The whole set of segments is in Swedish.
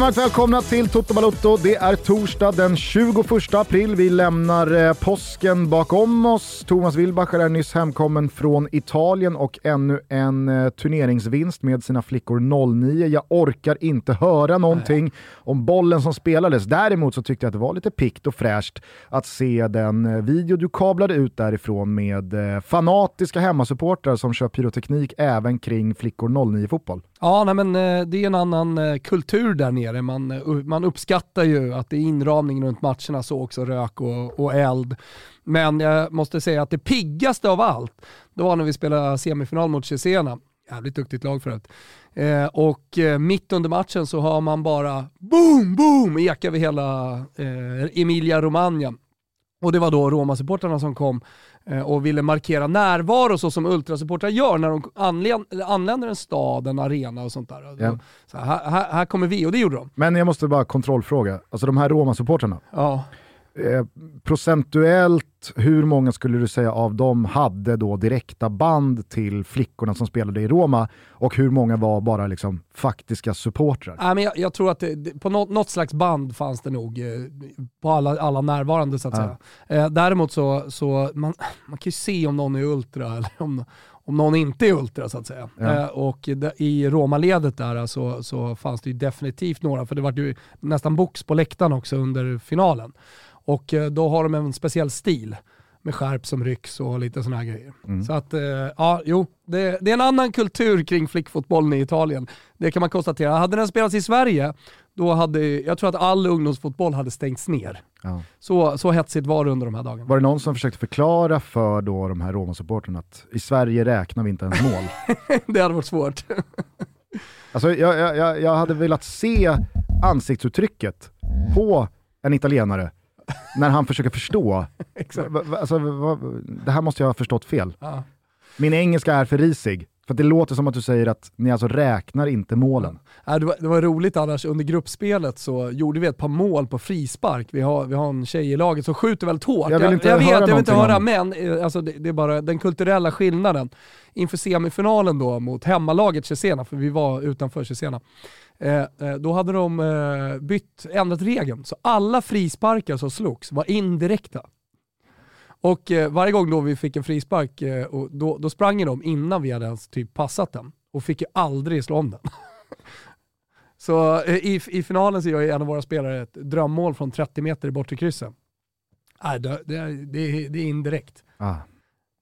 Känner varmt välkomna till Toto Balotto. Det är torsdag den 21 april. Vi lämnar eh, påsken bakom oss. Thomas Wilbacher är nyss hemkommen från Italien och ännu en eh, turneringsvinst med sina flickor 09. Jag orkar inte höra någonting Nej. om bollen som spelades. Däremot så tyckte jag att det var lite pikt och fräscht att se den eh, video du kablade ut därifrån med eh, fanatiska hemmasupportrar som kör pyroteknik även kring flickor 09-fotboll. Ja, nej, men eh, det är en annan eh, kultur där nere. Man, eh, man uppskattar ju att det är inramning runt matcherna, så också rök och, och eld. Men jag måste säga att det piggaste av allt, det var när vi spelade semifinal mot Cesena. Jävligt duktigt lag förut. Eh, och eh, mitt under matchen så har man bara boom, boom, ekar över hela eh, Emilia Romagna. Och det var då Roma-supportrarna som kom och ville markera närvaro så som ultrasupportrar gör när de anländer en stad, en arena och sånt där. Ja. Så här, här, här, kommer vi, och det gjorde de. Men jag måste bara kontrollfråga, alltså de här Roma-supportrarna, ja. Eh, procentuellt, hur många skulle du säga av dem hade då direkta band till flickorna som spelade i Roma och hur många var bara liksom faktiska supportrar? Ja, men jag, jag tror att det, på något, något, slags band fanns det nog eh, på alla, alla närvarande så att ja. säga. Eh, däremot så, så man, man kan ju se om någon är ultra eller om, om någon inte är ultra så att säga. Ja. Eh, och i Roma-ledet där så, så fanns det ju definitivt några, för det var ju nästan box på läktaren också under finalen. Och eh, då har de en speciell stil med skärp som rycks och lite sådana här grejer. Mm. Så att, eh, ja, jo, det, det, är en annan kultur kring flickfotbollen i Italien. Det kan man konstatera. Hade den spelats i Sverige, då hade, jag tror att all ungdomsfotboll hade stängts ner. Ja. Så, så hetsigt var det under de här dagarna. Var det någon som försökte förklara för då de här Roma-supporterna att i Sverige räknar vi inte ens mål? det hade varit svårt. alltså, jag, jag, jag hade velat se ansiktsuttrycket på en italienare när han försöker förstå. alltså, det här måste jag ha förstått fel. Ja. Min engelska är för risig. För det låter som att du säger att ni alltså räknar inte målen. Ja, det, var, det var roligt annars, under gruppspelet så gjorde vi ett par mål på frispark. Vi har, vi har en tjej i laget som skjuter väldigt hårt. Jag vill inte jag, jag höra vet, jag vill inte höra, om. men eh, alltså, det, det, är bara den kulturella skillnaden. Inför semifinalen då mot hemmalaget Cesena, för vi var utanför Cesena. Eh, eh, då hade de eh, bytt, ändrat regeln, så alla frisparkar som slogs var indirekta. Och eh, varje gång då vi fick en frispark, eh, och då, då sprang de innan vi hade ens typ passat den och fick ju aldrig slå om den. så eh, i, i finalen så gör en av våra spelare ett drömmål från 30 meter i bortre krysset. Nej, det, det, det, det är indirekt. Ah.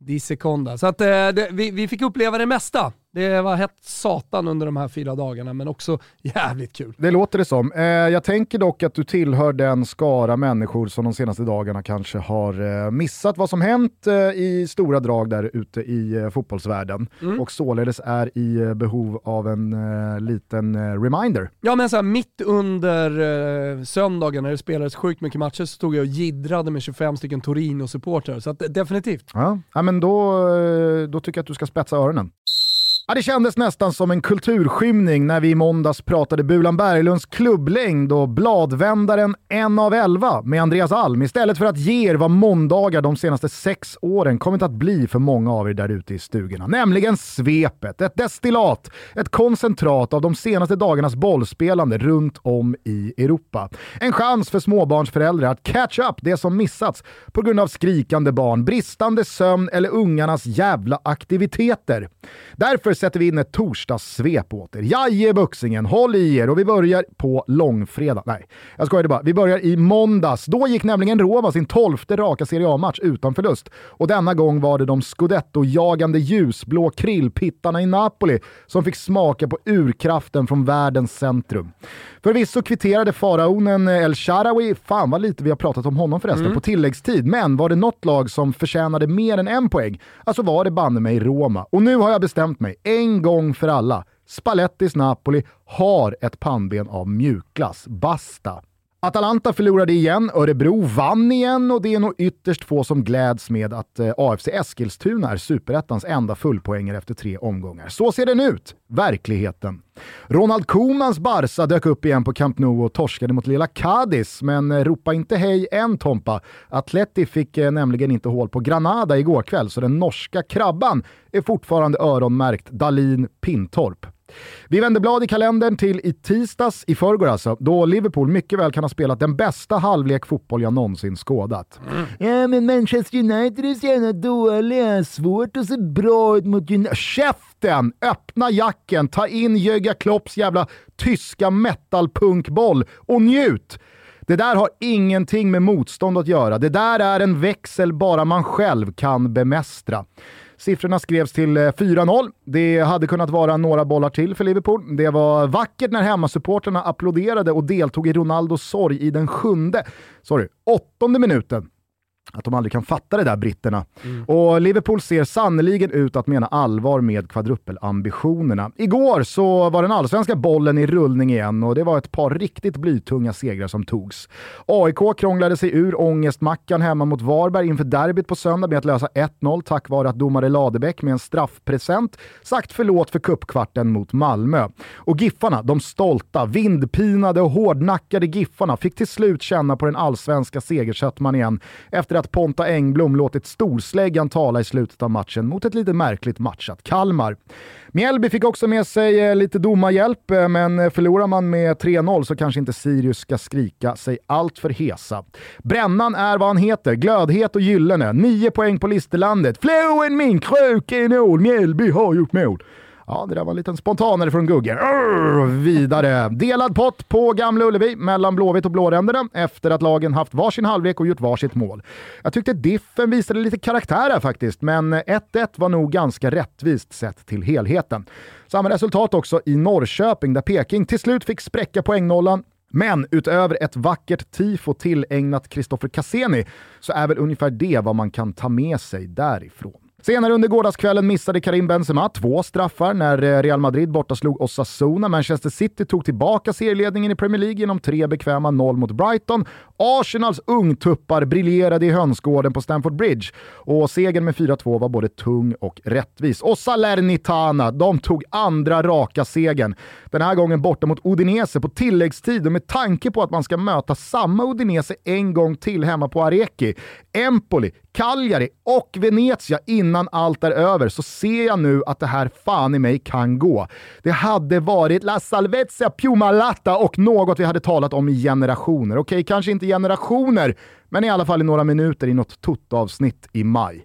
Di seconda. Så att, det, vi, vi fick uppleva det mesta. Det var hett satan under de här fyra dagarna, men också jävligt kul. Det låter det som. Eh, jag tänker dock att du tillhör den skara människor som de senaste dagarna kanske har eh, missat vad som hänt eh, i stora drag där ute i fotbollsvärlden mm. och således är i eh, behov av en liten reminder. Ja, men så här, mitt under söndagen när det spelades sjukt mycket matcher så stod jag och giddrade med 25 stycken Torino-supportrar, så att, definitivt. Ja. ja, men då, då tycker jag att du ska spetsa öronen. Ja, det kändes nästan som en kulturskymning när vi i måndags pratade Bulan Berglunds klubblängd och bladvändaren en av elva med Andreas Alm istället för att ge er vad måndagar de senaste sex åren kommit att bli för många av er där ute i stugorna. Nämligen svepet, ett destillat, ett koncentrat av de senaste dagarnas bollspelande runt om i Europa. En chans för småbarnsföräldrar att catch up det som missats på grund av skrikande barn, bristande sömn eller ungarnas jävla aktiviteter. Därför sätter vi in ett torsdagssvep åt er. Jaje buxingen, håll i er och vi börjar på långfredag. Nej, jag skojade bara. Vi börjar i måndags. Då gick nämligen Roma sin tolfte raka Serie A-match utan förlust. Och denna gång var det de scudetto-jagande ljusblå krillpittarna i Napoli som fick smaka på urkraften från världens centrum. Förvisso kvitterade faraonen El Sharawi, fan vad lite vi har pratat om honom förresten, mm. på tilläggstid. Men var det något lag som förtjänade mer än en poäng, alltså var det banne mig Roma. Och nu har jag bestämt mig, en gång för alla. Spallettis Napoli har ett pannben av mjukglass. Basta! Atalanta förlorade igen, Örebro vann igen och det är nog ytterst få som gläds med att eh, AFC Eskilstuna är superettans enda fullpoängare efter tre omgångar. Så ser den ut, verkligheten. Ronald Koemans Barca dök upp igen på Camp Nou och torskade mot lilla Cadiz, men eh, ropa inte hej än Tompa. Atleti fick eh, nämligen inte hål på Granada igår kväll, så den norska krabban är fortfarande öronmärkt Dalin Pintorp. Vi vänder blad i kalendern till i tisdags, i förrgår alltså, då Liverpool mycket väl kan ha spelat den bästa halvlek fotboll jag någonsin skådat. Mm. Ja, men Manchester United är så jävla dåliga, svårt att se bra ut mot United. Käften! Öppna jacken, ta in Jögga Klopps jävla tyska metalpunkboll och njut! Det där har ingenting med motstånd att göra. Det där är en växel bara man själv kan bemästra. Siffrorna skrevs till eh, 4-0. Det hade kunnat vara några bollar till för Liverpool. Det var vackert när hemmasupporterna applåderade och deltog i Ronaldos sorg i den sjunde, sorry, åttonde minuten att de aldrig kan fatta det där britterna. Mm. Och Liverpool ser sannoliken ut att mena allvar med kvadrupelambitionerna. Igår så var den allsvenska bollen i rullning igen och det var ett par riktigt blytunga segrar som togs. AIK krånglade sig ur ångestmackan hemma mot Varberg inför derbyt på söndag med att lösa 1-0 tack vare att domare Ladebäck med en straffpresent sagt förlåt för kuppkvarten mot Malmö. Och Giffarna, de stolta, vindpinade och hårdnackade Giffarna fick till slut känna på den allsvenska segersötman igen efter att Ponta Engblom låtit storsläggan tala i slutet av matchen mot ett lite märkligt matchat Kalmar. Mjällby fick också med sig eh, lite domarhjälp, eh, men förlorar man med 3-0 så kanske inte Sirius ska skrika sig allt för hesa. Brännan är vad han heter, glödhet och gyllene. Nio poäng på listerlandet. Floen min krök i nål, Mjällby har gjort mål. Ja, det där var en liten spontanare från Gugge. Vidare. Delad pott på Gamla Ullevi mellan Blåvitt och Blåränderna efter att lagen haft varsin halvlek och gjort varsitt mål. Jag tyckte Diffen visade lite karaktär här faktiskt, men 1-1 var nog ganska rättvist sett till helheten. Samma resultat också i Norrköping där Peking till slut fick spräcka poängnollan men utöver ett vackert tifo tillägnat Kristoffer Cassini så är väl ungefär det vad man kan ta med sig därifrån. Senare under gårdagskvällen missade Karim Benzema två straffar när eh, Real Madrid borta slog Osasuna. Manchester City tog tillbaka serieledningen i Premier League genom tre bekväma noll mot Brighton. Arsenals ungtuppar briljerade i hönsgården på Stamford Bridge och segern med 4-2 var både tung och rättvis. Och Salernitana, de tog andra raka segern. Den här gången borta mot Udinese på tilläggstid och med tanke på att man ska möta samma Udinese en gång till hemma på Areki. Empoli, Cagliari och Venezia innan allt är över så ser jag nu att det här fan i mig kan gå. Det hade varit La Salvezia Piumalatta och något vi hade talat om i generationer. Okej, kanske inte generationer, men i alla fall i några minuter i något Toto-avsnitt i maj.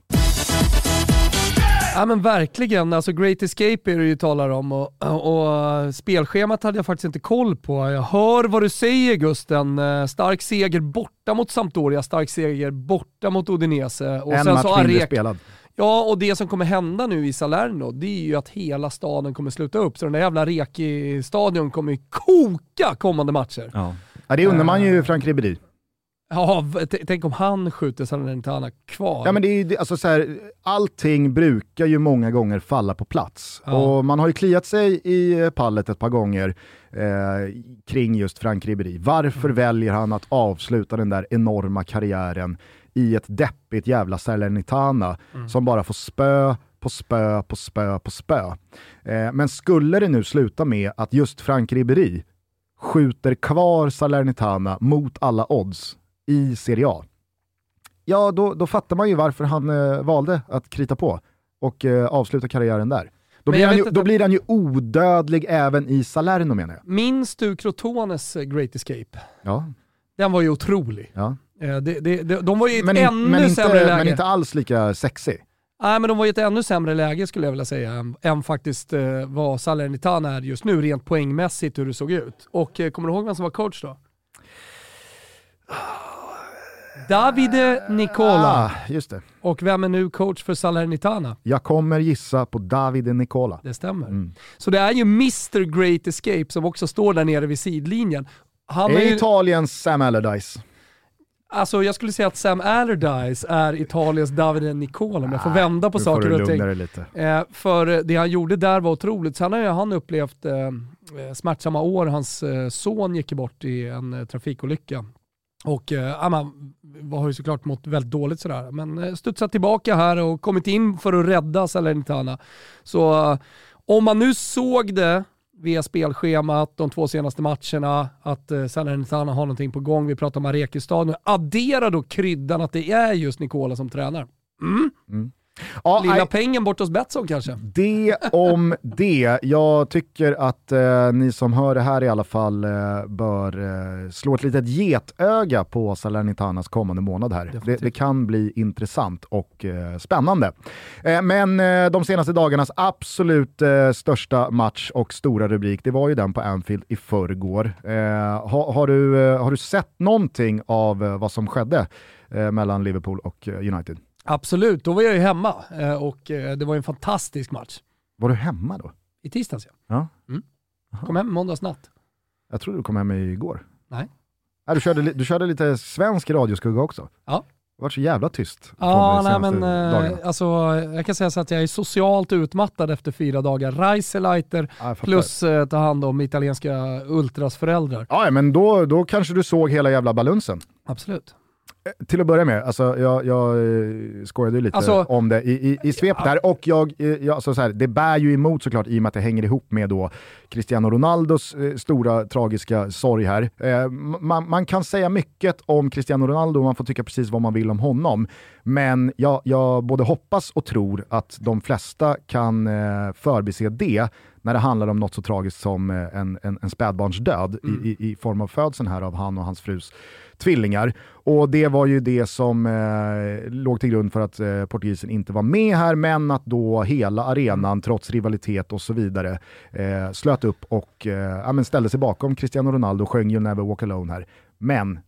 Ja men verkligen, alltså Great Escape är det ju talar om och, och, spelschemat hade jag faktiskt inte koll på. Jag hör vad du säger Gusten. Eh, stark seger borta mot Sampdoria, stark seger borta mot Udinese. Och en sen match så Arek, spelad. Ja, och det som kommer hända nu i Salerno, det är ju att hela staden kommer sluta upp. Så den där jävla Reki-stadion kommer ju koka kommande matcher. Ja. ja det undrar man ju eh. Frank Ribéry. Ja, tänk om han skjuter Salernitana kvar. Ja, men det är, alltså så här, allting brukar ju många gånger falla på plats. Ja. Och man har ju kliat sig i pallet ett par gånger eh, kring just Frank Ribéry. Varför mm. väljer han att avsluta den där enorma karriären i ett deppigt jävla Salernitana mm. som bara får spö på spö på spö på spö. Eh, men skulle det nu sluta med att just Frank Ribéry skjuter kvar Salernitana mot alla odds i Serie A, ja då, då fattar man ju varför han eh, valde att krita på och eh, avsluta karriären där. Då, blir han, ju, då blir han ju odödlig även i Salerno menar jag. Minns du Crotones eh, Great Escape? Ja. Den var ju otrolig. Ja. Eh, det, det, det, de var ju i ett men, ännu men inte, sämre läge. Men inte alls lika sexy. Nej men de var i ett ännu sämre läge skulle jag vilja säga än, än faktiskt eh, vad Salernitana är just nu rent poängmässigt hur det såg ut. Och eh, kommer du ihåg vem som var coach då? Davide Nicola. Ah, just det. Och vem är nu coach för Salernitana? Jag kommer gissa på Davide Nicola. Det stämmer. Mm. Så det är ju Mr Great Escape som också står där nere vid sidlinjen. Han är, är ju... Italiens Sam Allardyce. Alltså jag skulle säga att Sam Allardyce är Italiens Davide Nicola om jag får Ah, vända på saker och ting. lite. Eh, för det han gjorde där var otroligt. Sen har ju han upplevt eh, eh, smärtsamma år. Hans eh, son gick bort i en eh, trafikolycka. Och eh, man har ju såklart mått väldigt dåligt sådär. Men eh, studsat tillbaka här och kommit in för att rädda Salernitana. Så eh, om man nu såg det via spelschemat de två senaste matcherna, att eh, Salernitana har någonting på gång. Vi pratar om Arekistad. Addera då kryddan att det är just Nikola som tränar. Mm. mm. Ja, Lilla nej, pengen bort hos Betsson kanske. det om det. Jag tycker att eh, ni som hör det här i alla fall eh, bör eh, slå ett litet getöga på Salernitanas kommande månad här. Det, det kan bli intressant och eh, spännande. Eh, men eh, de senaste dagarnas absolut största match och stora rubrik, det var ju den på Anfield i förrgår. Eh, har, du, har du sett någonting av vad som skedde mellan Liverpool och United? Absolut, då var jag ju hemma eh, och eh, det var en fantastisk match. Var du hemma då? I tisdags ja. Ja. Kom hem måndags natt. Jag tror du kom hem igår. Nej. Nej, du, körde, du körde lite svensk radioskugga också. Ja. Det var så jävla tyst. Ja, nej men eh, dagarna. alltså, jag kan säga så att jag är socialt utmattad efter fyra dagar. Reiseleiter Ja, plus eh, ta hand om italienska ultras föräldrar. Ja, men då, då kanske du såg hela jävla balunsen. Absolut. Eh, Till att börja med, alltså, jag, jag eh, skojade ju lite Alltså- om det i, i, i svep där och jag, eh, jag, alltså, så här, det bär ju emot såklart i och med att det hänger ihop med då Cristiano Ronaldos eh, stora tragiska sorg här. Eh, man, man kan säga mycket om Cristiano Ronaldo och man får tycka precis vad man vill om honom. Men jag, jag både hoppas och tror att de flesta kan eh, förbise det när det handlar om något så tragiskt som eh, en, en, en spädbarnsdöd i, i, i form av födseln här av han och hans frus tvillingar. Och det var ju det som eh, låg till grund för att eh, portugisen inte var med här, men att då hela arenan, trots rivalitet och så vidare, eh, slöt upp och eh, ja, men ställde sig bakom Cristiano Ronaldo och sjöng You'll Never Walk Alone här. Men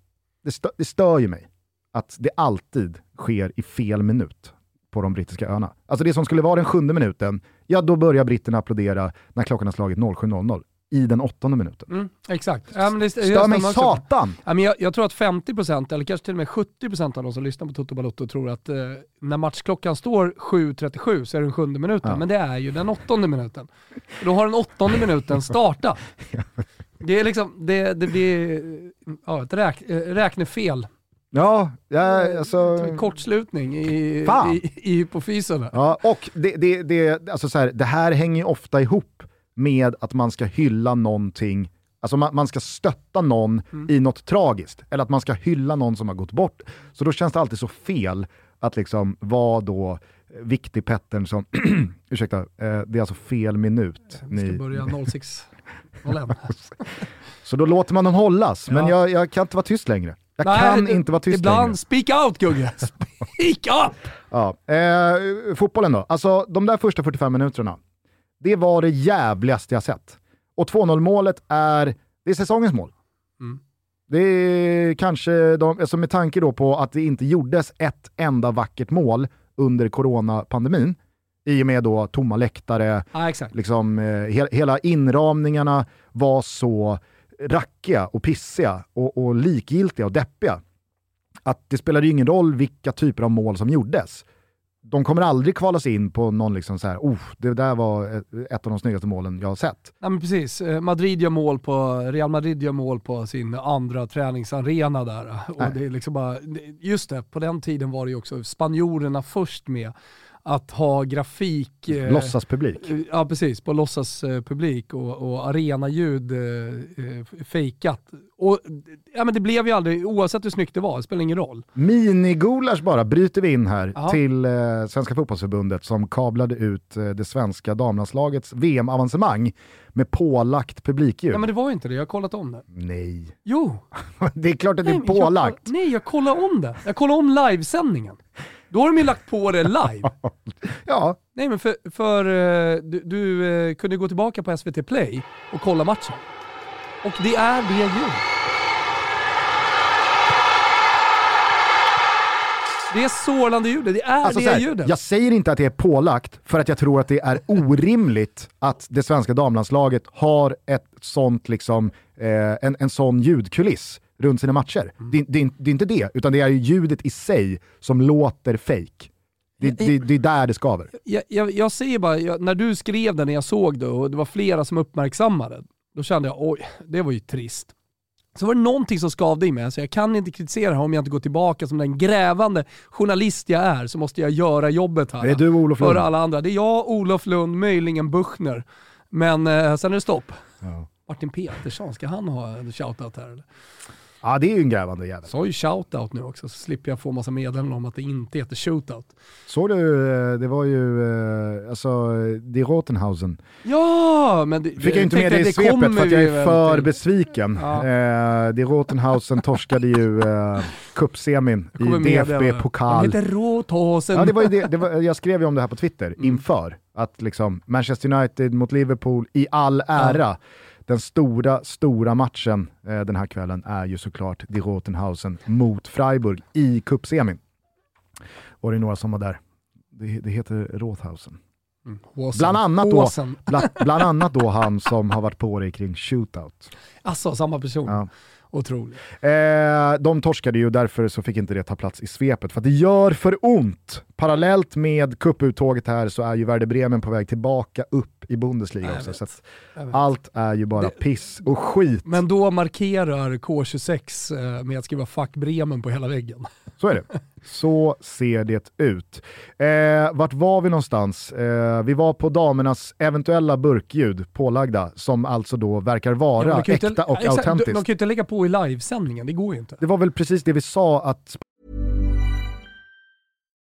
det, stö det stör ju mig att det alltid sker i fel minut på de brittiska öarna. Alltså det som skulle vara den sjunde minuten, ja då börjar britterna applådera när klockan har slagit 07.00 i den åttonde minuten. Mm, exakt. Ja, men det, Stör jag mig satan! Ja, men jag, jag tror att 50% eller kanske till och med 70% av de som lyssnar på Toto Balotto tror att eh, när matchklockan står 7.37 så är det den sjunde minuten. Ja. Men det är ju den åttonde minuten. Då har den åttonde minuten startat. Det är liksom, det, det blir ja, ett räk, eh, räknefel. Ja, ja alltså... Kortslutning i, Fan. i, i hypofysen. Ja, och det, det, det, alltså så här, det här hänger ju ofta ihop med att man ska hylla någonting, alltså man, man ska stötta någon i något tragiskt, eller att man ska hylla någon som har gått bort. Så då känns det alltid så fel att liksom vara då viktig Pettern som, ursäkta, eh, det är alltså fel minut. Vi ska Ni, börja 06.01. så då låter man dem hållas, men Ja. jag, jag kan inte vara tyst längre. Jag Nej, kan det- inte vara tyst Ibland, längre. speak out Gugge! Speak up! Ja. Eh, fotbollen då, alltså de där första 45 minuterna, det var det jävligaste jag sett. Och 2-0 målet är, det är säsongens mål. Mm. Det är kanske, de, alltså med tanke då på att det inte gjordes ett enda vackert mål under coronapandemin, i och med då tomma läktare, exakt. liksom, eh, he hela inramningarna var så rackiga och pissiga och, och likgiltiga och deppiga. Att det spelade ju ingen roll vilka typer av mål som gjordes. De kommer aldrig kvalas in på någon liksom så här, oh, det där var ett, ett av de snyggaste målen jag har sett. Ja, men precis. Eh, Madrid gör mål på, Real Madrid gör mål på sin andra träningsarena där. Och det är liksom bara, just det, på den tiden var det ju också spanjorerna först med att ha grafik. eh, Låtsaspublik. eh, Ja precis, på låtsaspublik och, och arenaljud eh, eh, fejkat. Och, ja, men det blev ju aldrig, oavsett hur snyggt det var, det spelar ingen roll. Minigulasch bara bryter vi in här Ja. till eh, Svenska fotbollsförbundet som kablade ut eh, det svenska damlandslagets VM-avancemang med pålagt publikljud. Ja men det var ju inte det, jag har kollat om det. Nej, Jo! det är klart att det är Nej, men jag- pålagt. nej, jag kollade om det. Jag kollade om livesändningen. Då har de ju lagt på det live. Ja, Nej men för, för eh, du, du eh, kunde gå tillbaka på SVT Play och kolla matchen. Och det är det ljudet. Det är sorlande ljudet, det är Alltså det här, ljudet. jag säger inte att det är pålagt för att jag tror att det är orimligt att det svenska damlandslaget har ett sånt liksom, eh, en, en sån ljudkuliss runt sina matcher. Mm. Det, det, det är inte det, utan det är ju ljudet i sig som låter fake. Det, det, det är där det skaver. Jag, jag, jag säger bara, jag, när du skrev det när jag såg det och det var flera som uppmärksammade, då kände jag oj, det var ju trist. Så var det någonting som skavde i mig, alltså jag kan inte kritisera här om jag inte går tillbaka som den grävande journalist jag är, så måste jag göra jobbet här. Det är du Olof Lund. För alla andra. Det är jag, Olof Lund, möjligen Buchner. Men eh, sen är det stopp. Ja. Martin Petersson, ska han ha en shoutout här eller? Ja, det är ju en grävande jävel. Sa ju shoutout nu också, så slipper jag få massa meddelanden om att det inte heter shootout. Såg du, eh, det var ju, eh, alltså, det är Rotenhausen. Ja, men det, Fick jag inte med det i svepet för att jag är för besviken. Ja. Eh, det Rotenhausen torskade ju eh, cupsemin i. DFB-pokal. De heter Rothausen. Ja, det var ju det, det var, jag skrev ju om det här på Twitter Mm. inför, att liksom Manchester United mot Liverpool i all ära. Den stora, stora matchen eh, den här kvällen är ju såklart Die Rotenhausen mot Freiburg i cupsemin. Var det några som var där? Det, det heter Rothausen. Mm. Bland annat då, bland, bland annat då han som har varit på dig kring shootout. Alltså samma person. Ja. Otroligt. Eh, de torskade ju, därför så fick inte det ta plats i svepet. För att det gör för ont. Parallellt med kupputtåget här så är ju Werder Bremen på väg tillbaka upp i Bundesliga också. Så allt är ju bara Det- piss och skit. Men då markerar K26 eh, med att skriva fuck Bremen på hela väggen. Så är det. Så ser det ut. Eh, vart var vi någonstans? Eh, vi var på damernas eventuella burkljud pålagda, som alltså då verkar vara Ja, äkta inte, och exakt, de, autentiskt. de kan ju inte lägga på i livesändningen, det går ju inte. Det var väl precis det vi sa att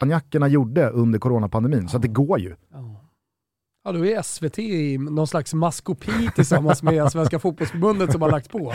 champagnerna gjorde under coronapandemin, så att det går ju. Ja, då är SVT i någon slags maskopi tillsammans med Svenska fotbollsförbundet som har lagt på.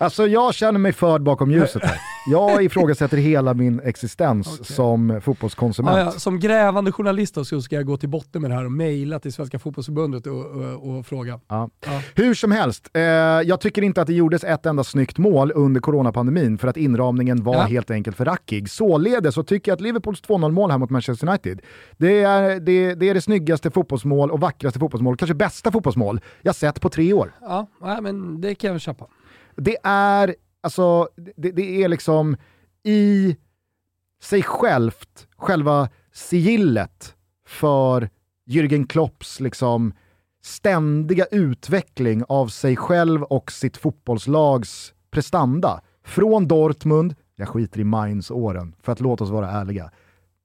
Alltså jag känner mig förd bakom ljuset här. Jag ifrågasätter hela min existens som fotbollskonsument. Ja, ja, som grävande journalist då, så ska jag gå till botten med det här och mejla till Svenska fotbollsförbundet och, och, och fråga. Ja. Ja. Hur som helst, eh, jag tycker inte att det gjordes ett enda snyggt mål under coronapandemin för att inramningen var Ja. helt enkelt för rackig. Således så tycker jag att Liverpools 2-0 mål här mot Manchester United, det är det, det är det snyggaste fotbollsmål och vackraste fotbollsmål, kanske bästa fotbollsmål jag sett på tre år. Ja, men det kan jag väl köpa. Det är, alltså, det, det är liksom i sig självt, själva sigillet för Jürgen Klopps liksom ständiga utveckling av sig själv och sitt fotbollslags prestanda. Från Dortmund, jag skiter i Mainz-åren, för att låta oss vara ärliga.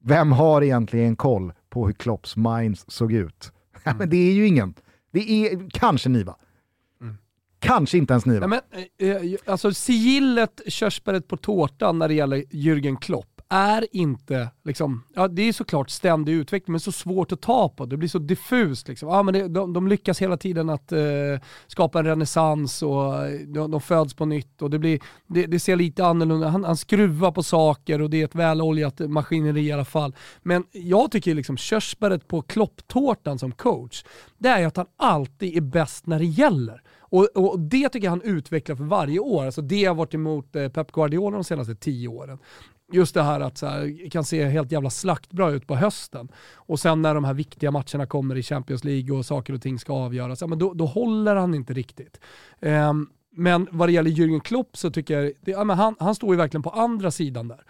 Vem har egentligen koll på hur Klopps Mainz såg ut? Ja, men det är ju ingen. Det är kanske Niva. Kanske inte ens Niva. Nej, men, eh, eh alltså sigillet, körsbäret på tårtan när det gäller Jürgen Klopp är inte, liksom, ja det är såklart ständig utveckling men så svårt att ta på. Det blir så diffust. Liksom. Ja, men det, de, de lyckas hela tiden att eh, skapa en renässans och eh, de, de föds på nytt och det, blir, det, det ser lite annorlunda Han, han skruvar på saker och det är ett väloljat maskineri i alla fall. Men jag tycker liksom körsbäret på klopptårtan som coach, det är ju att han alltid är bäst när det gäller. Och, och det tycker jag han utvecklar för varje år. Alltså det har varit emot eh, Pep Guardiola de senaste tio åren. Just det här att så här, kan se helt jävla slaktbra ut på hösten. Och sen när de här viktiga matcherna kommer i Champions League och saker och ting ska avgöras, ja, men då, då håller han inte riktigt. Ehm, men vad det gäller Jürgen Klopp så tycker jag, det, ja, men han, han står ju verkligen på andra sidan där.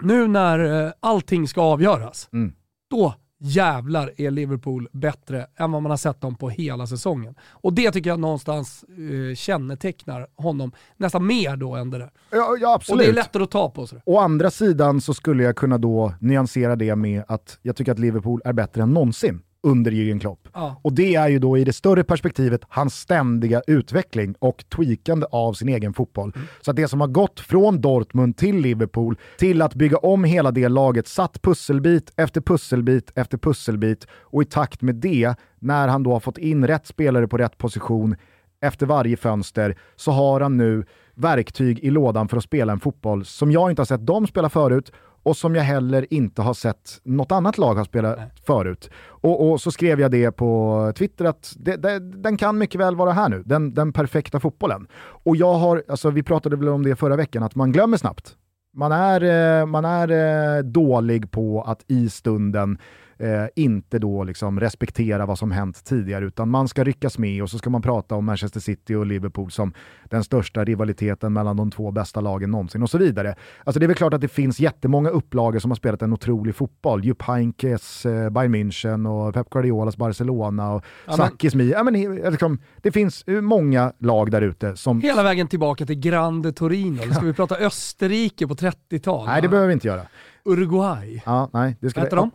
Nu när eh, allting ska avgöras, Mm. då jävlar är Liverpool bättre än vad man har sett dem på hela säsongen. Och det tycker jag någonstans eh, kännetecknar honom nästan mer då än det där. Ja, ja Och absolut. det är lättare att ta på. Sådär. Å andra sidan så skulle jag kunna då nyansera det med att jag tycker att Liverpool är bättre än någonsin under Jürgen Klopp. Ja. Och det är ju då i det större perspektivet hans ständiga utveckling och tweakande av sin egen fotboll. Så att det som har gått från Dortmund till Liverpool till att bygga om hela det laget, satt pusselbit efter pusselbit efter pusselbit och i takt med det, när han då har fått in rätt spelare på rätt position, efter varje fönster så har han nu verktyg i lådan för att spela en fotboll som jag inte har sett dem spela förut och som jag heller inte har sett något annat lag ha spelat Nej. förut. Och, och, så skrev jag det på Twitter att det, det, den kan mycket väl vara här nu, den, den perfekta fotbollen. Och jag har, alltså vi pratade väl om det förra veckan, att man glömmer snabbt. Man är, eh, man är eh, dålig på att i stunden eh, inte då liksom respektera vad som hänt tidigare, utan man ska ryckas med och så ska man prata om Manchester City och Liverpool som den största rivaliteten mellan de två bästa lagen någonsin och så vidare. Alltså det är väl klart att det finns jättemånga upplagor som har spelat en otrolig fotboll. Jupp Heynckes eh, Bayern München och Pep Guardiolas Barcelona och ja, Sakis Mi. Ja, men, liksom, det finns många lag där ute som... Hela vägen tillbaka till Grande Torino. Ska vi prata Österrike på 30-tal? Nej, det behöver vi inte göra. Uruguay. Ja, nej, det ska Vad heter de?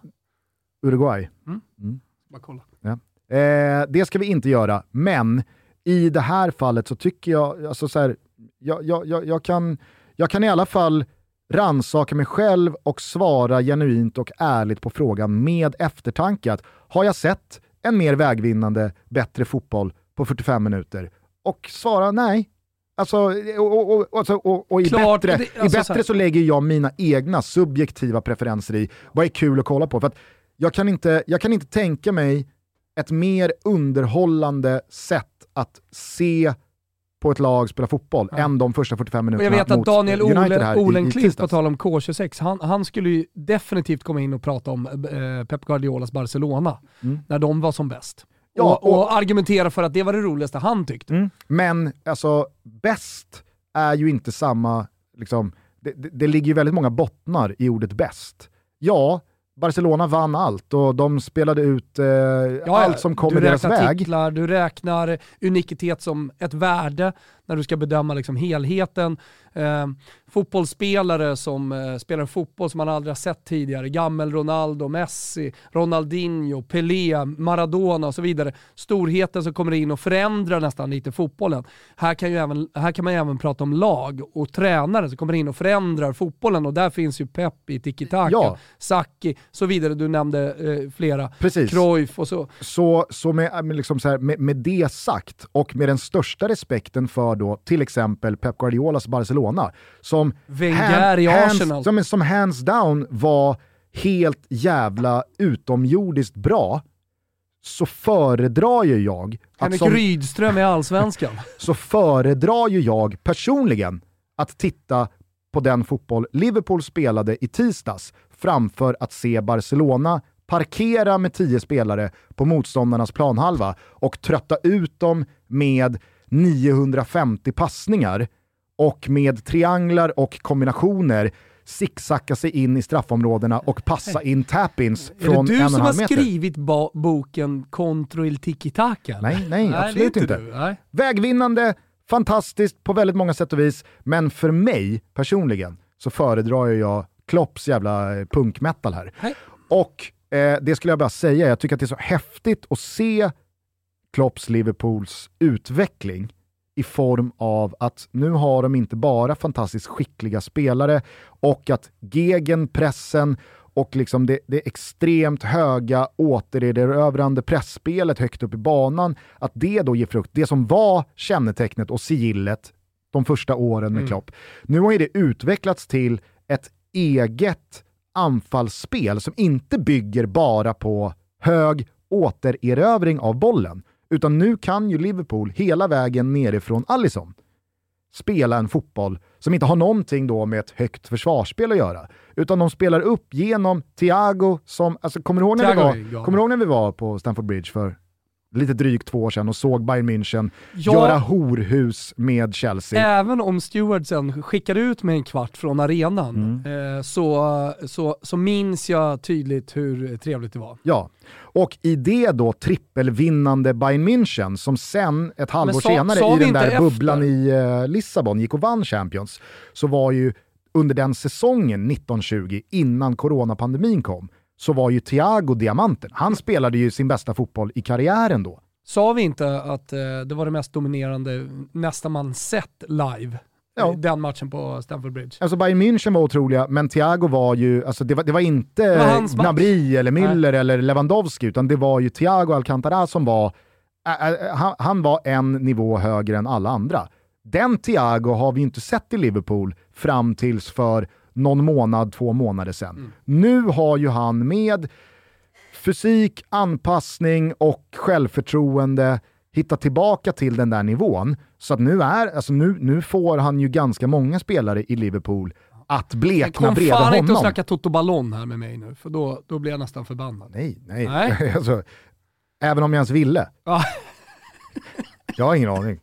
Uruguay. Mm. Mm. Bara kolla. Ja. Eh, det ska vi inte göra, men i det här fallet så tycker jag, alltså så här, jag, jag, jag, jag, kan, jag kan i alla fall ransaka mig själv och svara genuint och ärligt på frågan med eftertanke att har jag sett en mer vägvinnande, bättre fotboll på 45 minuter? Och svara nej. Alltså, och, och, och, och, och i Klart, bättre, det, alltså, i bättre så, så, lägger jag mina egna subjektiva preferenser i vad är kul att kolla på. För att jag kan, inte, jag kan inte tänka mig ett mer underhållande sätt att se på ett lag spela fotboll ja. än de första 45 minuterna Jag vet att Daniel Ole, Olenklint, på tal om K26, han, han skulle ju definitivt komma in och prata om eh, Pep Guardiolas Barcelona, mm. när de var som bäst. Ja, och, och, och, argumentera för att det var det roligaste han tyckte. Mm. Men alltså, bäst är ju inte samma, liksom, det, det, det ligger ju väldigt många bottnar i ordet bäst. Ja, Barcelona vann allt och de spelade ut eh, ja, allt som kom i deras väg. Titlar, du räknar unikitet som ett värde när du ska bedöma liksom helheten. Eh, fotbollsspelare som eh, spelar fotboll som man aldrig har sett tidigare. Gammel Ronaldo, Messi, Ronaldinho, Pelé, Maradona och så vidare. Storheten som kommer in och förändrar nästan lite fotbollen. Här kan, ju även, här kan man ju även prata om lag och tränare som kommer in och förändrar fotbollen och där finns ju Pep i tiki-taka, ja. Saki, så vidare. Du nämnde eh, flera. Precis. Cruyff och så. Så, så, med, med, liksom så här, med, med det sagt och med den största respekten för då till exempel Pep Guardiolas Barcelona, som, Wenger i Arsenal. Som, som hands down var helt jävla utomjordiskt bra, så föredrar ju jag... Henrik som, Rydström i Allsvenskan. så föredrar ju jag personligen att titta på den fotboll Liverpool spelade i tisdags framför att se Barcelona parkera med tio spelare på motståndarnas planhalva och trötta ut dem med 950 passningar och med trianglar och kombinationer zigzacka sig in i straffområdena och passa in tap-ins från en och en halv meter. Är det du som har skrivit boken Contro il tiki-taka? Nej, nej, absolut nej, inte. inte. Vägvinnande, fantastiskt på väldigt många sätt och vis, men för mig personligen så föredrar jag Klopps jävla eh, punkmetal här. Nej. Och eh, det skulle jag bara säga, jag tycker att det är så häftigt att se Klopps Liverpools utveckling i form av att nu har de inte bara fantastiskt skickliga spelare och att gegenpressen och liksom det, det extremt höga återerövrande pressspelet högt upp i banan, att det då ger frukt. Det som var kännetecknet och sigillet de första åren med mm. Klopp. Nu har det utvecklats till ett eget anfallsspel som inte bygger bara på hög återerövring av bollen, utan nu kan ju Liverpool hela vägen nerifrån Allison spela en fotboll som inte har någonting då med ett högt försvarsspel att göra. Utan de spelar upp genom Thiago som, alltså kommer du ihåg när, vi var, kommer du ihåg när vi var på Stamford Bridge för lite drygt två år sedan och såg Bayern München ja, göra horhus med Chelsea. Även om stewardsen skickade ut med en kvart från arenan mm. eh, så, så, så minns jag tydligt hur trevligt det var. Ja, och i det då trippelvinnande Bayern München som sen ett halvår så, senare så i den där efter. bubblan i uh, Lissabon gick och vann Champions, så var ju under den säsongen 1920, innan coronapandemin kom, så var ju Thiago diamanten. Han spelade ju sin bästa fotboll i karriären då. Sa vi inte att eh, det var det mest dominerande nästan man sett live? Ja. Den matchen på Stamford Bridge. Alltså Bayern München var otroliga, men Thiago var ju, alltså det var, det var inte det Gnabry eller Müller Nej. eller Lewandowski, utan det var ju Thiago Alcantara som var Ä- ä- han, han var en nivå högre än alla andra. Den Thiago har vi inte sett i Liverpool fram tills för någon månad, två månader sedan. Nu har ju han med fysik, anpassning och självförtroende hittat tillbaka till den där nivån. Så att nu, är, alltså nu, nu får han ju ganska många spelare i Liverpool att blekna kom bredvid fan inte och honom. snacka Toto Ballon här med mig nu, för då, då blir jag nästan förbannad. Nej, nej. Nej. alltså, även om jag ens ville. Ja. Jag har ingen aning.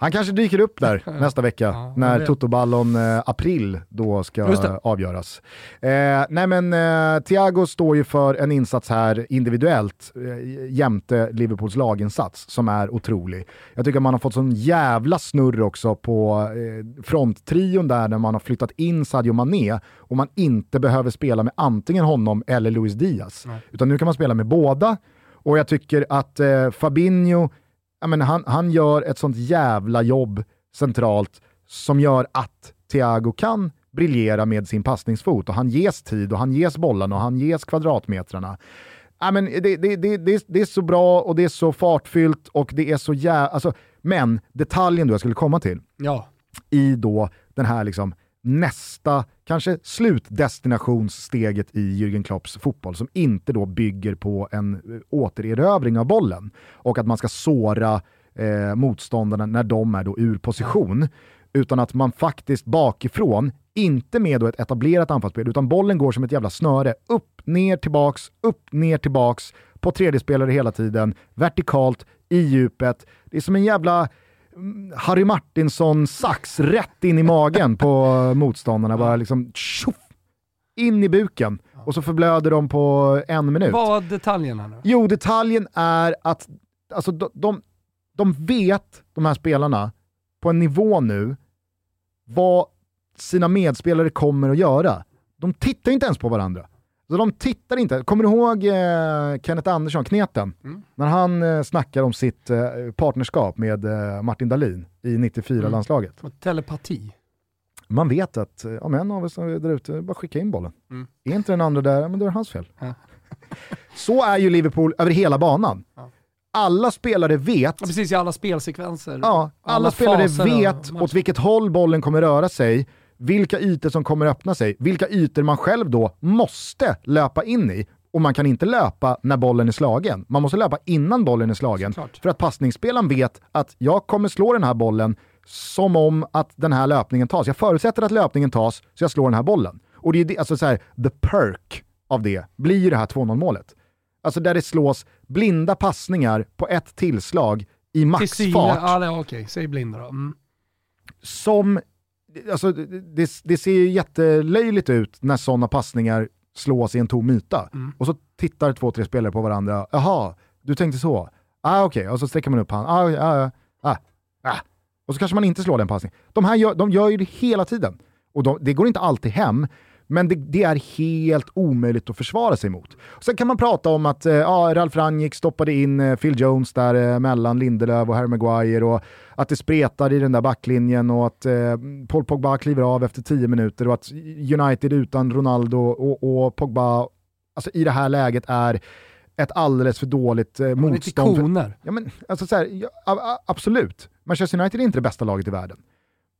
Han kanske dyker upp där nästa vecka Ja, när. Toto-ballon eh, april då ska avgöras. Eh, nej men eh, Thiago står ju för en insats här individuellt eh, jämte Liverpools laginsats som är otrolig. Jag tycker man har fått sån jävla snurr också på eh, fronttrion där när man har flyttat in Sadio Mané och man inte behöver spela med antingen honom eller Luis Diaz. Utan nu kan man spela med båda och jag tycker att eh, Fabinho ja, men han, han gör ett sånt jävla jobb centralt som gör att Thiago kan briljera med sin passningsfot och han ges tid och han ges bollarna och han ges kvadratmetrarna. Ja, men det, det, det, det, det är så bra och det är så fartfyllt och det är så jävla... Alltså, men detaljen då jag skulle komma till Ja. i då den här liksom nästa, kanske slutdestinationssteget i Jürgen Klopps fotboll som inte då bygger på en eh, återerövring av bollen och att man ska såra eh, motståndarna när de är då ur position. Utan att man faktiskt bakifrån, inte med då ett etablerat anfallsspel, utan bollen går som ett jävla snöre. Upp, ner, tillbaks, upp, ner, tillbaks, på tredje spelare hela tiden, vertikalt, i djupet. Det är som en jävla Harry Martinsson-sax rätt in i magen på motståndarna. Bara liksom tjoff, in i buken. Och så förblöder de på en minut. Vad var detaljen här nu? Jo, detaljen är att alltså, de, de, de vet, de här spelarna, på en nivå nu, vad sina medspelare kommer att göra. De tittar inte ens på varandra. Så de tittar inte. Kommer du ihåg eh, Kenneth Andersson, Kneten? När han eh, snackar om sitt eh, partnerskap med eh, Martin Dahlin i 94-landslaget. Telepati. Man vet att eh, om en av oss är där ute, bara skicka in bollen. Mm. Är inte den andra där, ja, men då är det hans fel. Ja. Så är ju Liverpool över hela banan. Alla spelare vet Ja, precis, i alla spelsekvenser. Ja, alla, spelare faser och vet åt vilket håll bollen kommer röra sig, vilka ytor som kommer öppna sig, vilka ytor man själv då måste löpa in i. Och man kan inte löpa när bollen är slagen. Man måste löpa innan bollen är slagen. Såklart. För att passningsspelaren vet att jag kommer slå den här bollen som om att den här löpningen tas. Jag förutsätter att löpningen tas, så jag slår den här bollen. Och det är det, alltså så här, the perk av det blir ju det här 2-0 målet. Alltså där det slås blinda passningar på ett tillslag i Till maxfart Sile, ja, det- okej, säg blinda då. Mm. som, alltså det, det ser ju jättelöjligt ut när sådana passningar slås i en tom yta. Och så tittar två, tre spelare på varandra. Jaha, du tänkte så? Ah, okej, och så sträcker man upp handen. Ah, ah, ah, ah. Och så kanske man inte slår den passningen. De här gör, de gör ju det hela tiden. Och de, det går inte alltid hem, men det, det är helt omöjligt att försvara sig mot. Sen kan man prata om att eh, ja, Ralf Rangnick stoppade in eh, Phil Jones där eh, mellan Lindelöf och Harry Maguire och att det spretar i den där backlinjen och att eh, Paul Pogba kliver av efter tio minuter och att United utan Ronaldo och, och Pogba alltså, i det här läget är ett alldeles för dåligt eh, lite motstånd. för- koner. Ja, men, alltså, så här, ja, absolut, Manchester United är inte det bästa laget i världen.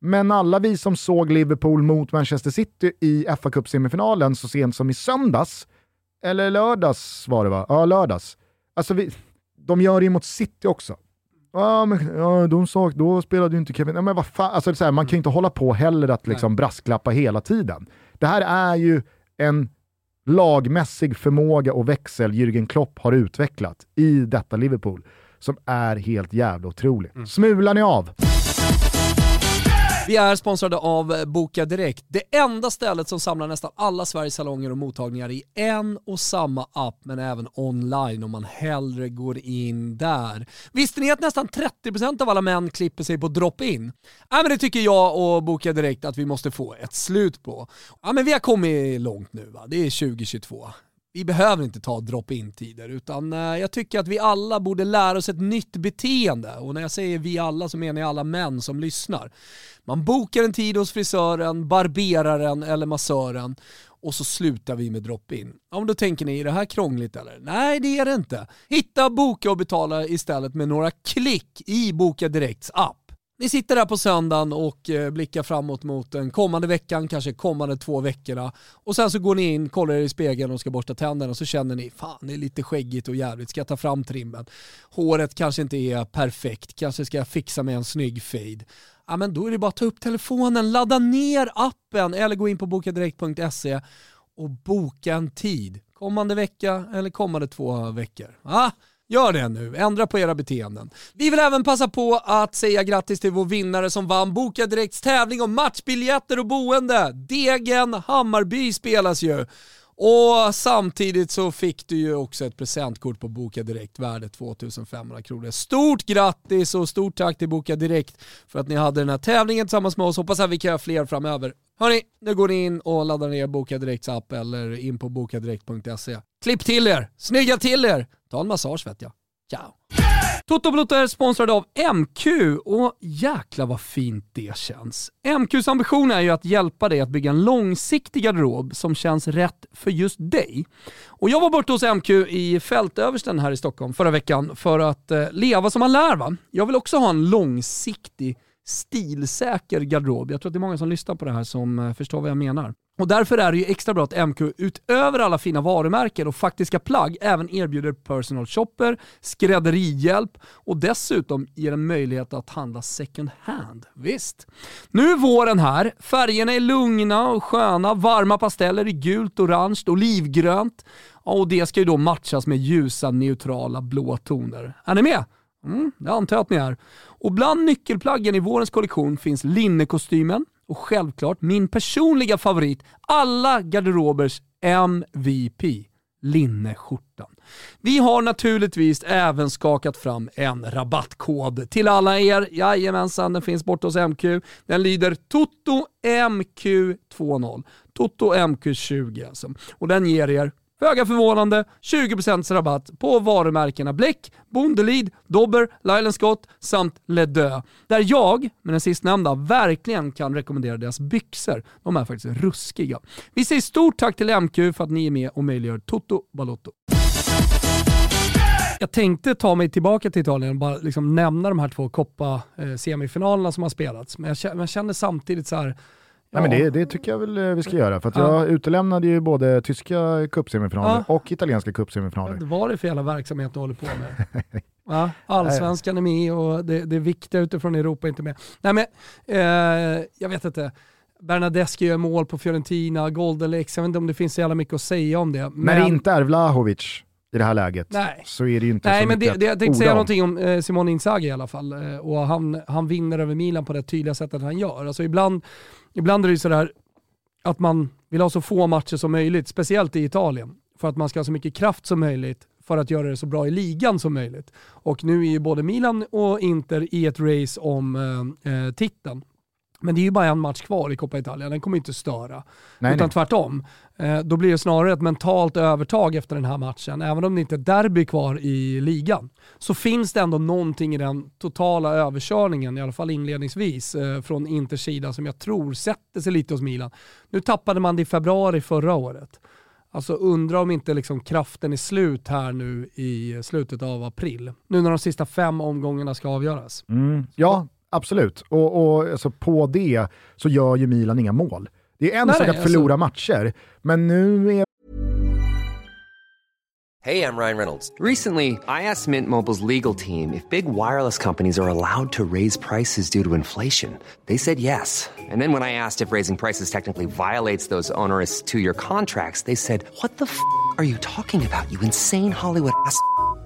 Men alla vi som såg Liverpool mot Manchester City i fa cup semifinalen så sent som i söndags, eller lördags var det va? Ja, lördags. Alltså vi, de gör det ju mot City också. Ja, men ja, de sa, då spelade ju inte Kevin... Ja, men vad fan, alltså, det är så här, man kan ju inte hålla på heller att liksom brasklappa hela tiden. Det här är ju en lagmässig förmåga och växel Jürgen Klopp har utvecklat i detta Liverpool som är helt jävla otrolig. Smular ni av? Vi är sponsrade av Boka Direkt, det enda stället som samlar nästan alla Sveriges salonger och mottagningar i en och samma app, men även online om man hellre går in där. Visste ni att nästan 30% av alla män klipper sig på drop-in? Ja, men det tycker jag och Boka Direkt att vi måste få ett slut på. Ja, men vi har kommit långt nu, va? det är 2022 vi behöver inte ta drop-in-tider utan eh, jag tycker att vi alla borde lära oss ett nytt beteende. Och när jag säger vi alla så menar jag alla män som lyssnar. Man bokar en tid hos frisören, barberaren eller massören och så slutar vi med drop-in. Ja, men då tänker ni, är det här krångligt eller? Nej, det är det inte. Hitta, boka och betala istället med några klick i Boka Direkts app. Ni sitter där på söndagen och eh, blickar framåt mot den kommande veckan, kanske kommande två veckorna. Och sen så går ni in, kollar er i spegeln och ska borsta tänderna och så känner ni, fan det är lite skäggigt och jävligt, ska jag ta fram trimmen? Håret kanske inte är perfekt, kanske ska jag fixa med en snygg fade. Ja men då är det bara att ta upp telefonen, ladda ner appen eller gå in på bokadirekt.se och boka en tid. Kommande vecka eller kommande två veckor. Ah, Gör det nu, ändra på era beteenden. Vi vill även passa på att säga grattis till vår vinnare som vann Boka Direkts tävling om matchbiljetter och boende. Degen Hammarby spelas ju. Och samtidigt så fick du ju också ett presentkort på Boka Direkt värde 2500 kronor. Stort grattis och stort tack till Boka Direkt för att ni hade den här tävlingen tillsammans med oss. Hoppas att vi kan göra fler framöver. Hörni, nu går ni in och laddar ner Boka Direkts app eller in på bokadirekt.se. Klipp till er, snygga till er, ta en massage vet jag. Ciao! Toto Balotto är sponsrad av MQ och jäkla vad fint det känns. MQs ambition är ju att hjälpa dig att bygga en långsiktig garderob som känns rätt för just dig. Och jag var borta hos MQ i Fältöversten här i Stockholm förra veckan för att eh, leva som man lär va. Jag vill också ha en långsiktig stilsäker garderob. Jag tror att det är många som lyssnar på det här som eh, förstår vad jag menar. Och därför är det ju extra bra att MQ utöver alla fina varumärken och faktiska plagg även erbjuder personal shopper, skrädderihjälp och dessutom ger en möjlighet att handla second hand. Visst. Nu är våren här, färgerna är lugna och sköna, varma pasteller i gult, orange, olivgrönt. och det ska ju då matchas med ljusa neutrala blå toner. Är ni med? Mm, det antar jag att ni är. Och bland nyckelplaggen i vårens kollektion finns linnekostymen och självklart min personliga favorit, alla garderobers MVP, linneskjortan. Vi har naturligtvis även skakat fram en rabattkod till alla er. Jajamensan, den finns borta hos MQ. Den lyder TOTOMQ20. TOTOMQ20 alltså. Och den ger er Föga förvånande, 20% rabatt på varumärkena Bleck, Bondelid, Dobber, Lylan Scott samt Ledö. Där jag, med den sistnämnda, verkligen kan rekommendera deras byxor. De är faktiskt ruskiga. Vi säger stort tack till MQ för att ni är med och möjliggör Toto Balotto. Jag tänkte ta mig tillbaka till Italien och bara liksom nämna de här två Coppa-semifinalerna eh, som har spelats. Men jag känner samtidigt så här Nej, men det, det, tycker jag väl eh, vi ska göra, för att ja. jag utelämnade ju både tyska cupsemifinaler ja. och italienska cupsemifinaler. Vad var det för jävla verksamhet du håller på med? ja, allsvenskan är med och det, det viktiga utifrån Europa är inte med. Nej men, eh, jag vet inte. Bernadeschi gör mål på Fiorentina, Goldenlex, jag vet inte om det finns så jävla mycket att säga om det. Men... När det inte är Vlahovic i det här läget Nej. så är det ju inte Nej, så men mycket det, det, Jag tänkte säga någonting om eh, Simone Inzaghi i alla fall. Eh, och han, han vinner över Milan på det tydliga sättet han gör. Alltså ibland ibland är det ju sådär att man vill ha så få matcher som möjligt, speciellt i Italien, för att man ska ha så mycket kraft som möjligt för att göra det så bra i ligan som möjligt. Och nu är ju både Milan och Inter i ett race om eh, eh titeln. Men det är ju bara en match kvar i Coppa Italia, den kommer inte störa. Nej, Utan nej. tvärtom. Eh, då blir det snarare ett mentalt övertag efter den här matchen. Även om det inte är derby kvar i ligan, så finns det ändå någonting i den totala överkörningen, i alla fall inledningsvis, eh, från Inters sida som jag tror sätter sig lite hos Milan. Nu tappade man det i februari förra året. Alltså undra om inte liksom kraften är slut här nu i slutet av april. Nu när de sista fem omgångarna ska avgöras. Mm. Ja, Absolut, och, och alltså på det så gör ju Milan inga mål. Det är en sak att alltså- förlora matcher, men nu är Hej, jag Ryan Reynolds. Recently, I asked Mint Mobiles legal team if big wireless companies are allowed to raise prices due to inflation. They said yes. And then when I asked if raising prices technically violates those onerous two-year contracts, they said, what the f*** are you talking about, you insane Hollywood ass?"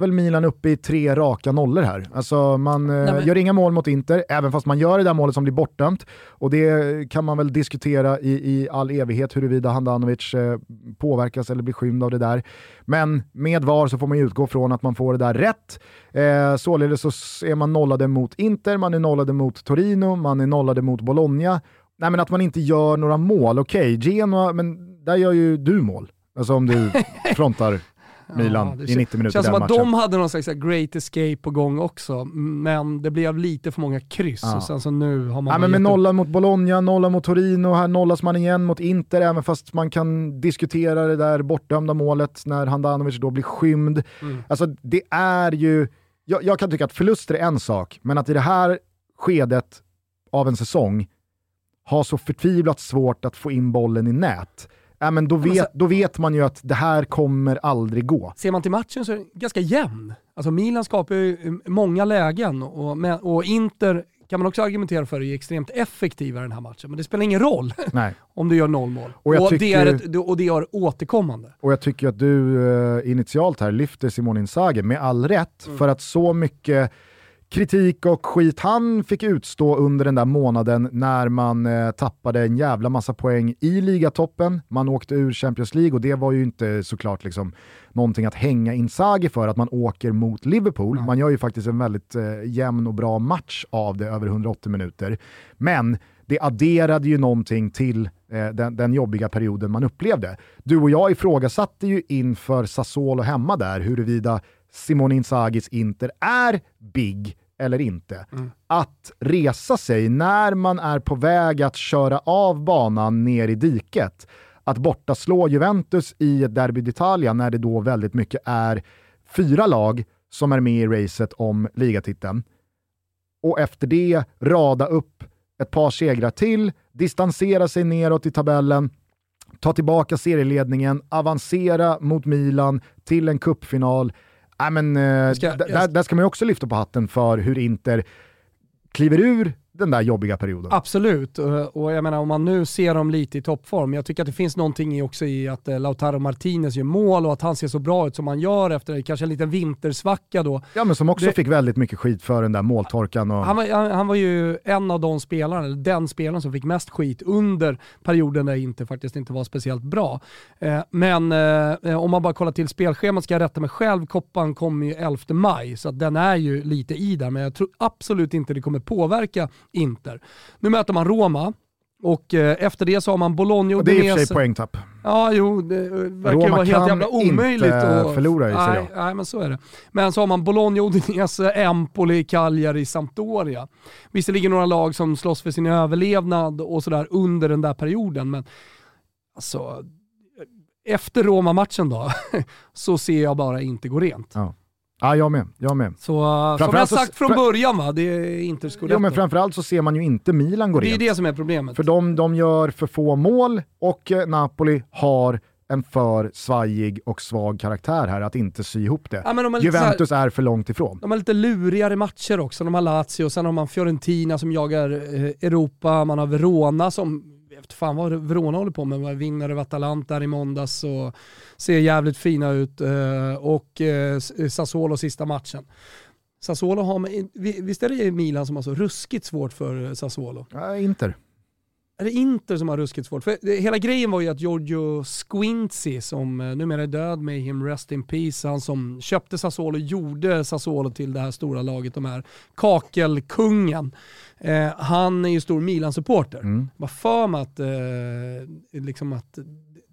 väl Milan uppe i tre raka nollor här. Alltså man eh, Nej, men... gör inga mål mot Inter, även fast man gör det där målet som blir bortdömt. Och det kan man väl diskutera i, i all evighet huruvida Handanovic eh, påverkas eller blir skymd av det där. Men med VAR så får man utgå från att man får det där rätt. Eh, således så är man nollade mot Inter, man är nollade mot Torino, man är nollade mot Bologna Nej men att man inte gör några mål, okej, okay, Genoa, men där gör ju du mål. Alltså om du frontar Milan ja, i 90 minuter. Känns som att matchen. de hade någon slags great escape på gång också, men det blev lite för många kryss ja. och sen så nu har man... Ja, men med nollan mot Bologna, nollan mot Torino, här nollas man igen mot Inter, även fast man kan diskutera det där bortdömda målet när Handanovic då blir skymd. Mm. Alltså det är ju, jag, jag kan tycka att förluster är en sak, men att i det här skedet av en säsong ha så förtvivlat svårt att få in bollen i nät ja, men då, vet, då vet man ju att det här kommer aldrig gå. Ser man till matchen så är den ganska jämn. Alltså Milan skapar ju många lägen och, och Inter kan man också argumentera för är extremt effektiva i den här matchen. Men det spelar ingen roll om du gör noll mål. Och, och, tycker, det är ett, och det är återkommande. Och jag tycker att du uh, initialt här lyfter Simon Inzaghi med all rätt, mm. för att så mycket kritik och skit han fick utstå under den där månaden när man eh, tappade en jävla massa poäng i ligatoppen. Man åkte ur Champions League och det var ju inte såklart liksom någonting att hänga Inzaghi för att man åker mot Liverpool. Mm. Man gör ju faktiskt en väldigt eh, jämn och bra match av det över 180 minuter. Men det adderade ju någonting till eh, den, den, jobbiga perioden man upplevde. Du och jag ifrågasatte ju inför Sassuolo hemma där huruvida Simone Inzagis Inter är big eller inte. Mm. Att resa sig när man är på väg att köra av banan ner i diket, att borta slå Juventus i ett Derby d'Italia när det då väldigt mycket är fyra lag som är med i racet om ligatiteln. Och efter det rada upp ett par segrar till, distansera sig neråt i tabellen, ta tillbaka serieledningen, avancera mot Milan till en kuppfinal Nej, men, eh, ska, där, där ska man ju också lyfta på hatten för hur Inter kliver ur den där jobbiga perioden. Absolut, och jag menar om man nu ser dem lite i toppform, jag tycker att det finns någonting också i att eh, Lautaro Martinez gör mål och att han ser så bra ut som han gör efter kanske en liten vintersvacka då. Ja men som också det... fick väldigt mycket skit för den där måltorkan. Och... Han, var, han, han, var ju en av de spelarna, eller den spelaren som fick mest skit under perioden där Inter faktiskt inte var speciellt bra. Eh, men eh, om man bara kollar till spelschemat ska jag rätta mig själv, koppan kommer ju 11 maj, så den är ju lite i där, men jag tror absolut inte det kommer påverka Inter. Nu möter man Roma och eh, efter det så har man Bologna och Det är i och för sig poängtapp. Ja, jo, det verkar Roma vara helt jävla omöjligt. Roma kan förlora i nej, nej, men så är det. Men så har man Bologna, Udinese, Empoli, Cagliari, Sampdoria. Visserligen några lag som slåss för sin överlevnad och sådär under den där perioden, men alltså efter Roma-matchen då, så ser jag bara inte gå rent. Ja. Ja, jag med. Jag med. Så, uh, som jag sagt från början va, det är inte Scudetto. Ja, men framförallt så ser man ju inte Milan gå rent. Det är det som är problemet. För de, de gör för få mål och eh, Napoli har en för svajig och svag karaktär här att inte sy ihop det. Ja, Juventus här, är för långt ifrån. De har lite lurigare matcher också. De har Lazio, sen har man Fiorentina som jagar eh, Europa, man har Verona som vet fan vad Verona håller på med, vinner över Atalanta i måndags och ser jävligt fina ut. Eh, och eh, Sassuolo sista matchen. Sassuolo har, visst är det Milan som har så ruskigt svårt för eh, Sassuolo? Ja, Inter. Är det Inter som har ruskigt svårt? För hela grejen var ju att Giorgio Squinzi, som numera är död, med him rest in peace, han som köpte Sassuolo, gjorde Sassuolo till det här stora laget, de här kakelkungen. Eh, han är ju stor Milan-supporter. Mm. Var för mig att, eh, liksom att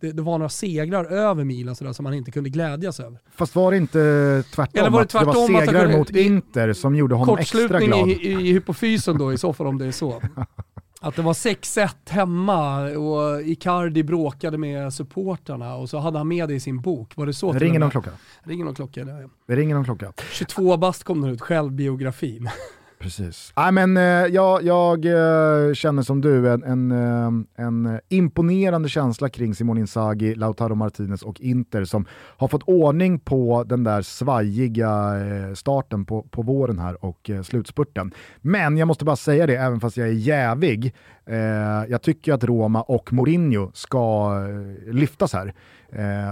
det, det, var några segrar över Milan sådär, som han inte kunde glädjas över. Fast var det inte tvärtom? Eller var det, tvärtom att det var segrar kunde, mot Inter som gjorde honom extra glad? Kortslutning i, i hypofysen då i så fall om det är så. Att det var 6-1 hemma och Icardi bråkade med supportarna och så hade han med det i sin bok. Var det så? Det ringer någon klocka. Ringer någon klocka, det, det ringer någon klocka. 22 bast kom den ut, självbiografin. Precis. Nej, men, eh, jag, jag eh, känner som du en, en, eh, en imponerande känsla kring Simon Inzaghi, Lautaro Martinez och Inter som har fått ordning på den där svajiga eh, starten på, på våren här och slutspurten. Men jag måste bara säga det, även fast jag är jävig, eh, jag tycker att Roma och Mourinho ska lyftas här.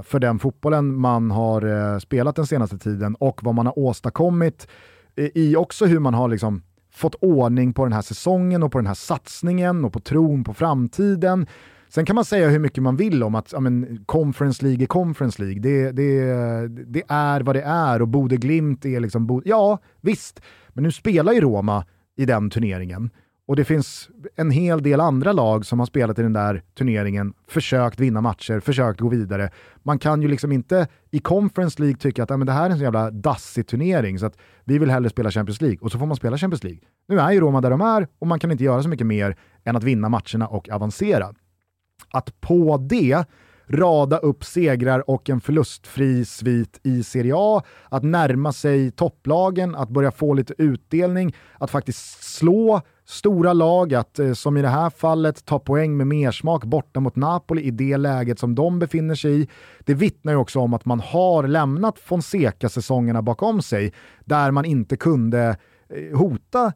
för den fotbollen man har spelat den senaste tiden och vad man har åstadkommit Eh, i också hur man har liksom fått ordning på den här säsongen och på den här satsningen och på tron på framtiden. Sen kan man säga hur mycket man vill om att ja, men, Conference League är Conference League. Det, det, det är vad det är och Bode Glimt är liksom... Bo ja, visst. Men nu spelar ju Roma i den turneringen. Och det finns en hel del andra lag som har spelat i den där turneringen, försökt vinna matcher, försökt gå vidare. Man kan ju liksom inte i Conference League tycka att men det här är en så jävla dassig turnering så att vi vill hellre spela Champions League och så får man spela Champions League. Nu är ju Roma där de är och man kan inte göra så mycket mer än att vinna matcherna och avancera. Att på det rada upp segrar och en förlustfri svit i Serie A, att närma sig topplagen, att börja få lite utdelning, att faktiskt slå stora lag, att eh, som i det här fallet ta poäng med mersmak borta mot Napoli i det läget som de befinner sig i. Det vittnar ju också om att man har lämnat Fonseca-säsongerna bakom sig, där man inte kunde eh, hota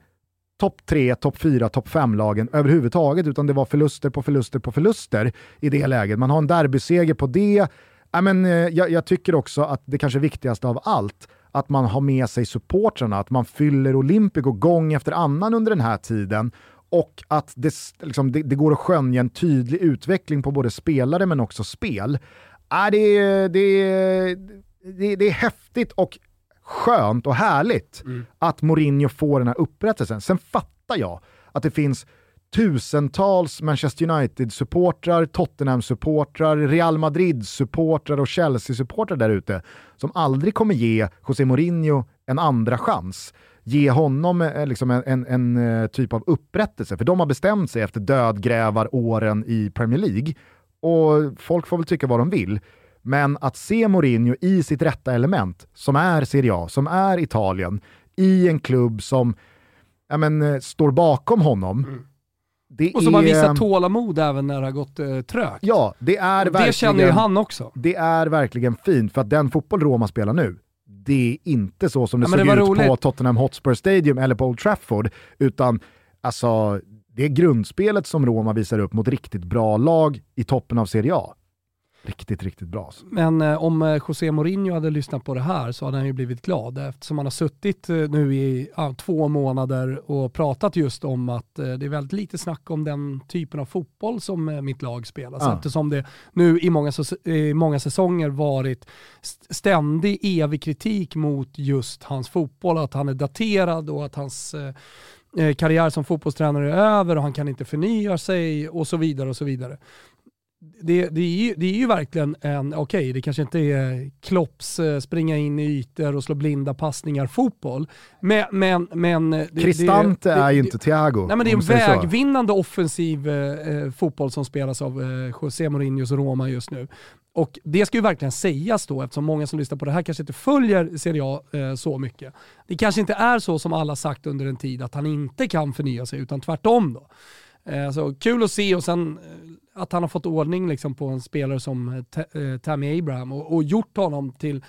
topp 3, topp 4, topp 5-lagen överhuvudtaget, utan det var förluster på förluster på förluster i det läget. Man har en derbyseger på det. Men, eh, jag, jag tycker också att det kanske viktigaste av allt, att man har med sig supportrarna, att man fyller Olympico gång efter annan under den här tiden och att det, liksom, det, det går att skönja en tydlig utveckling på både spelare men också spel. Äh, det, det, det, det är häftigt och skönt och härligt mm. att Mourinho får den här upprättelsen. Sen fattar jag att det finns tusentals Manchester United-supportrar, Tottenham-supportrar, Real Madrid-supportrar och Chelsea-supportrar där ute som aldrig kommer ge José Mourinho en andra chans. Ge honom eh, liksom en, en, en, eh, typ av upprättelse, för de har bestämt sig efter dödgrävaråren i Premier League. Och folk får väl tycka vad de vill. Men att se Mourinho i sitt rätta element, som är Serie A, som är Italien, i en klubb som ja, men, eh, står bakom honom. Mm. Det och som är, har visat tålamod även när det har gått eh, trögt. Ja, det är verkligen... Det känner ju han också. Det är verkligen fint, för att den fotboll Roma spelar nu, det är inte så som det ja, såg det ut roligt. på Tottenham Hotspur Stadium eller på Old Trafford, utan alltså, det är grundspelet som Roma visar upp mot riktigt bra lag i toppen av Serie A. Riktigt, riktigt bra. Alltså. Men eh, om eh, José Mourinho hade lyssnat på det här så hade han ju blivit glad eftersom han har suttit eh, nu i ja, två månader och pratat just om att eh, det är väldigt lite snack om den typen av fotboll som eh, mitt lag spelar. Ja. Eftersom det nu i många, i många säsonger varit ständig evig kritik mot just hans fotboll, att han är daterad och att hans eh, karriär som fotbollstränare är över och han kan inte förnya sig och så vidare och så vidare det, det, är ju, det är ju verkligen en, okej okay, det kanske inte är Klopps eh, springa in i ytor och slå blinda passningar fotboll. Men, men, men Cristante är ju inte Thiago. Nej men det är en vägvinnande så. offensiv eh, eh, fotboll som spelas av eh, José Mourinhos Roma just nu. Och det ska ju verkligen sägas då, eftersom många som lyssnar på det här kanske inte följer Serie A eh, så mycket. Det kanske inte är så som alla sagt under en tid, att han inte kan förnya sig, utan tvärtom då. Eh, så kul att se och sen att han har fått ordning liksom på en spelare som eh, eh, Tammy Abraham och, och gjort honom till,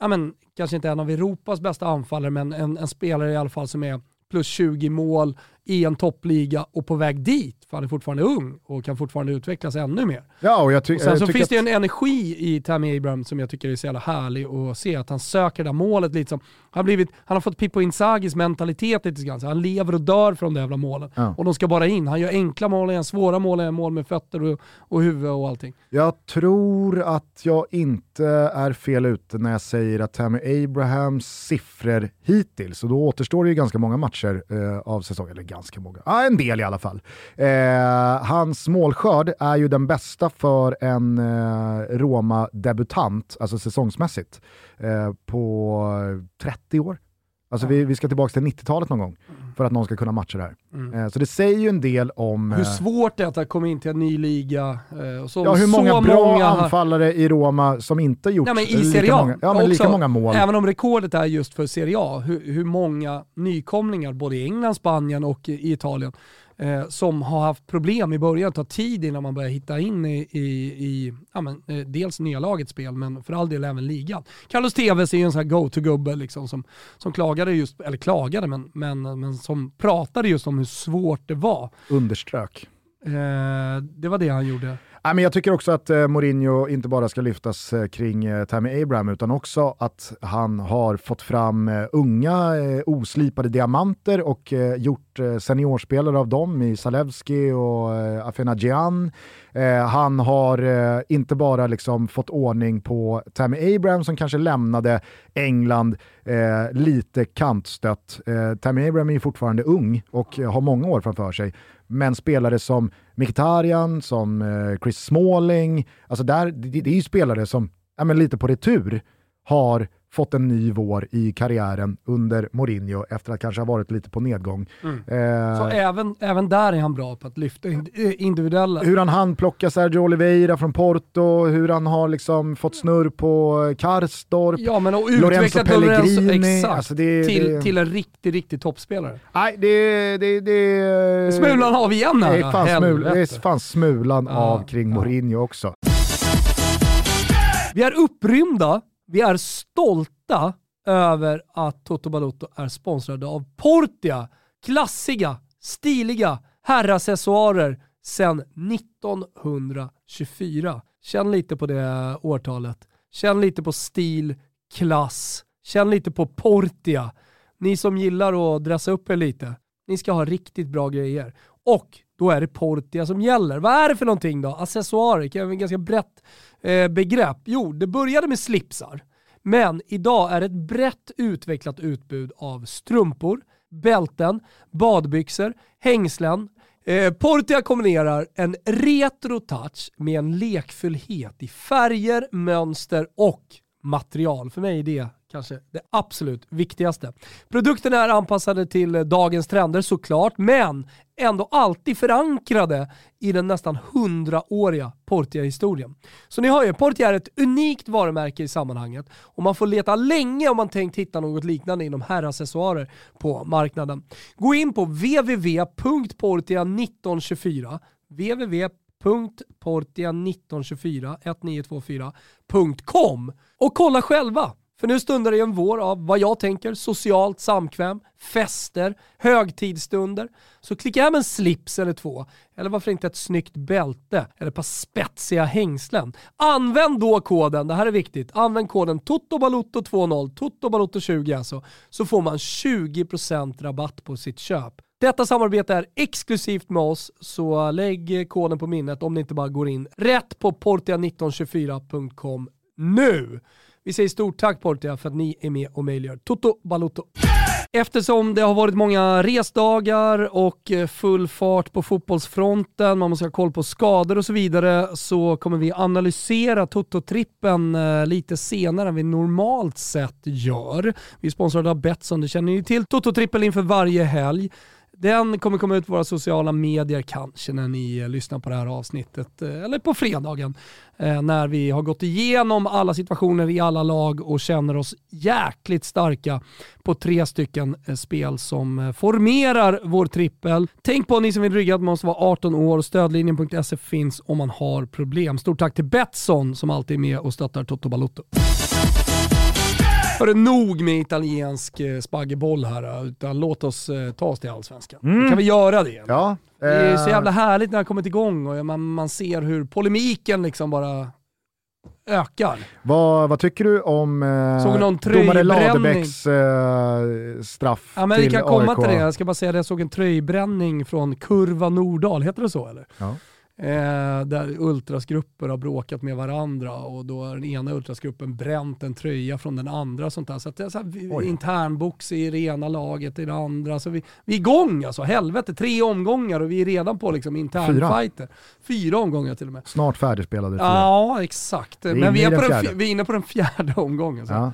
ja men, kanske inte en av Europas bästa anfallare, men en, en spelare i alla fall som är plus 20 mål i en toppliga och på väg dit, för han är fortfarande ung och kan fortfarande utvecklas ännu mer. Ja, och, jag ty- och sen så finns det en energi i Tammy Abraham som jag tycker är så jävla härlig att se, att han söker det där målet lite som, han, blivit, han har fått Pippo Inzagis mentalitet lite grann, så han lever och dör för de jävla målen. Ja. Och de ska bara in, han gör enkla mål igen, svåra mål igen, mål med fötter och, och huvud och allting. Jag tror att jag inte är fel ute när jag säger att Tammy Abrahams siffror hittills, och då återstår det ju ganska många matcher eh, av säsongen, eller ganska många, Ja, en del i alla fall. Eh, hans målskörd är ju den bästa för en eh, Roma-debutant, alltså säsongsmässigt, eh, på 30 år. Alltså vi, vi ska tillbaka till 90-talet någon gång för att någon ska kunna matcha det här. Mm. Eh, så det säger ju en del om... Hur eh, svårt det är att komma in till en ny liga. Eh, och så, ja, hur många så bra många... anfallare i Roma som inte gjort Nej, men i Serie A. Många, ja, men lika många mål. Även om rekordet är just för Serie A, hur, hur många nykomlingar både i England, Spanien och i Italien eh, som har haft problem i början, tar tid innan man börjar hitta in i, i, i ja, men, eh, dels nya lagets spel, men för all del även ligan. Carlos Tevez är ju en sån här go-to-gubbe liksom, som, som klagade just, eller klagade, men, men, men som pratade just om hur svårt det var. Underströk. Eh, det var det han gjorde. Ja, men jag tycker också att eh, Mourinho inte bara ska lyftas eh, kring eh, Tammy Abraham utan också att han har fått fram eh, unga eh, oslipade diamanter och eh, gjort eh, seniorspelare av dem i Zalewski och eh, Afenagian. Eh, han har eh, inte bara liksom fått ordning på Tammy Abraham som kanske lämnade England eh, lite kantstött. Eh, Tammy Abraham är ju fortfarande ung och har många år framför sig. Men spelare som Mkhitaryan, som eh, Chris Smalling, alltså där, det, det är ju spelare som ja, men lite på retur har fått en ny vår i karriären under Mourinho efter att kanske ha varit lite på nedgång. Eh, Så även, även där är han bra på att lyfta eh, individuella. hur han handplockar Sergio Oliveira från Porto, hur han har liksom fått snurr på Karstorp. Ja men och Lorenzo utvecklat Lorenzo, Pellegrini, exakt, alltså det- till, det- till en riktig, riktig toppspelare. Nej, det... det, det Smulan har vi igen här. Det är fan, smul, Helvete. det är fan smulan Ja, av kring ja. Mourinho också. Vi är upprymda, vi är stolta över att Toto Balotto är sponsrade av Portia. Klassiga, stiliga herraccessoarer sedan 1924. Känn lite på det årtalet. Känn lite på stil, klass. Känn lite på Portia. Ni som gillar att dressa upp er lite, ni ska ha riktigt bra grejer. Och då är det Portia som gäller. Vad är det för någonting då? Accessoarer, det kan vara ganska brett eh, begrepp. Jo, det började med slipsar. Men idag är det ett brett utvecklat utbud av strumpor, bälten, badbyxor, hängslen. Eh, Portia kombinerar en retro touch med en lekfullhet i färger, mönster och material. För mig är det kanske det absolut viktigaste. Produkterna är anpassade till dagens trender såklart, men ändå alltid förankrade i den nästan hundraåriga Portia-historien. Så ni hör ju, Portia är ett unikt varumärke i sammanhanget och man får leta länge om man tänkt hitta något liknande inom herraccessoarer på marknaden. Gå in på www.portia1924 www.portia1924.com och kolla själva. För nu stundar det en vår av vad jag tänker socialt samkväm, fester, högtidsstunder. Så klicka hem en slips eller två, eller varför inte ett snyggt bälte eller ett par spetsiga hängslen. Använd då koden, det här är viktigt, använd koden TOTOBALOTTO20, TOTOBALOTTO20 alltså, så får man 20% rabatt på sitt köp. Detta samarbete är exklusivt med oss, så lägg koden på minnet om ni inte bara går in rätt på portia1924.com nu. Vi säger stort tack Portia för att ni är med och möjliggör Toto Balotto. Eftersom det har varit många resdagar och full fart på fotbollsfronten, man måste ha koll på skador och så vidare, så kommer vi analysera Toto-trippen eh, lite senare än vi normalt sett gör. Vi är sponsrade av Betsson, det känner ni till. Toto-trippel inför varje helg. Den kommer komma ut på våra sociala medier kanske när ni eh, lyssnar på det här avsnittet, eh, eller på fredagen eh, när vi har gått igenom alla situationer i alla lag och känner oss jäkligt starka på tre stycken spel som formerar vår trippel. Tänk på att ni som vill rygga att man måste vara 18 år. Stödlinjen.se finns om man har problem. Stort tack till Betsson som alltid är med och stöttar Toto Balotto. Hörru, nog med italiensk eh, spaggeboll här, utan låt oss eh, ta oss till allsvenskan. Kan vi göra det? Ja, Det är så eh, jävla härligt när det har kommit igång och man, man ser hur polemiken liksom bara ökar. vad, vad tycker du om eh, Såg någon domare? Ladebäcks eh, straff Ja, men vi till kan komma AIK? till det. Jag ska bara säga att jag såg en tröjbränning från Kurva Nordahl, heter det så eller? Ja. Eh, där ultrasgrupper har bråkat med varandra och då har den ena ultrasgruppen bränt en tröja från den andra. Sånt där. Så det är så här, internbox i det ena laget, i det andra. Så vi, vi är igång alltså, helvete. Tre omgångar och vi är redan på liksom internfighter. Fyra omgångar till och med. Snart färdigspelade. Ja, exakt. Men vi är, på den, vi är inne på den fjärde omgången. Så. Ja.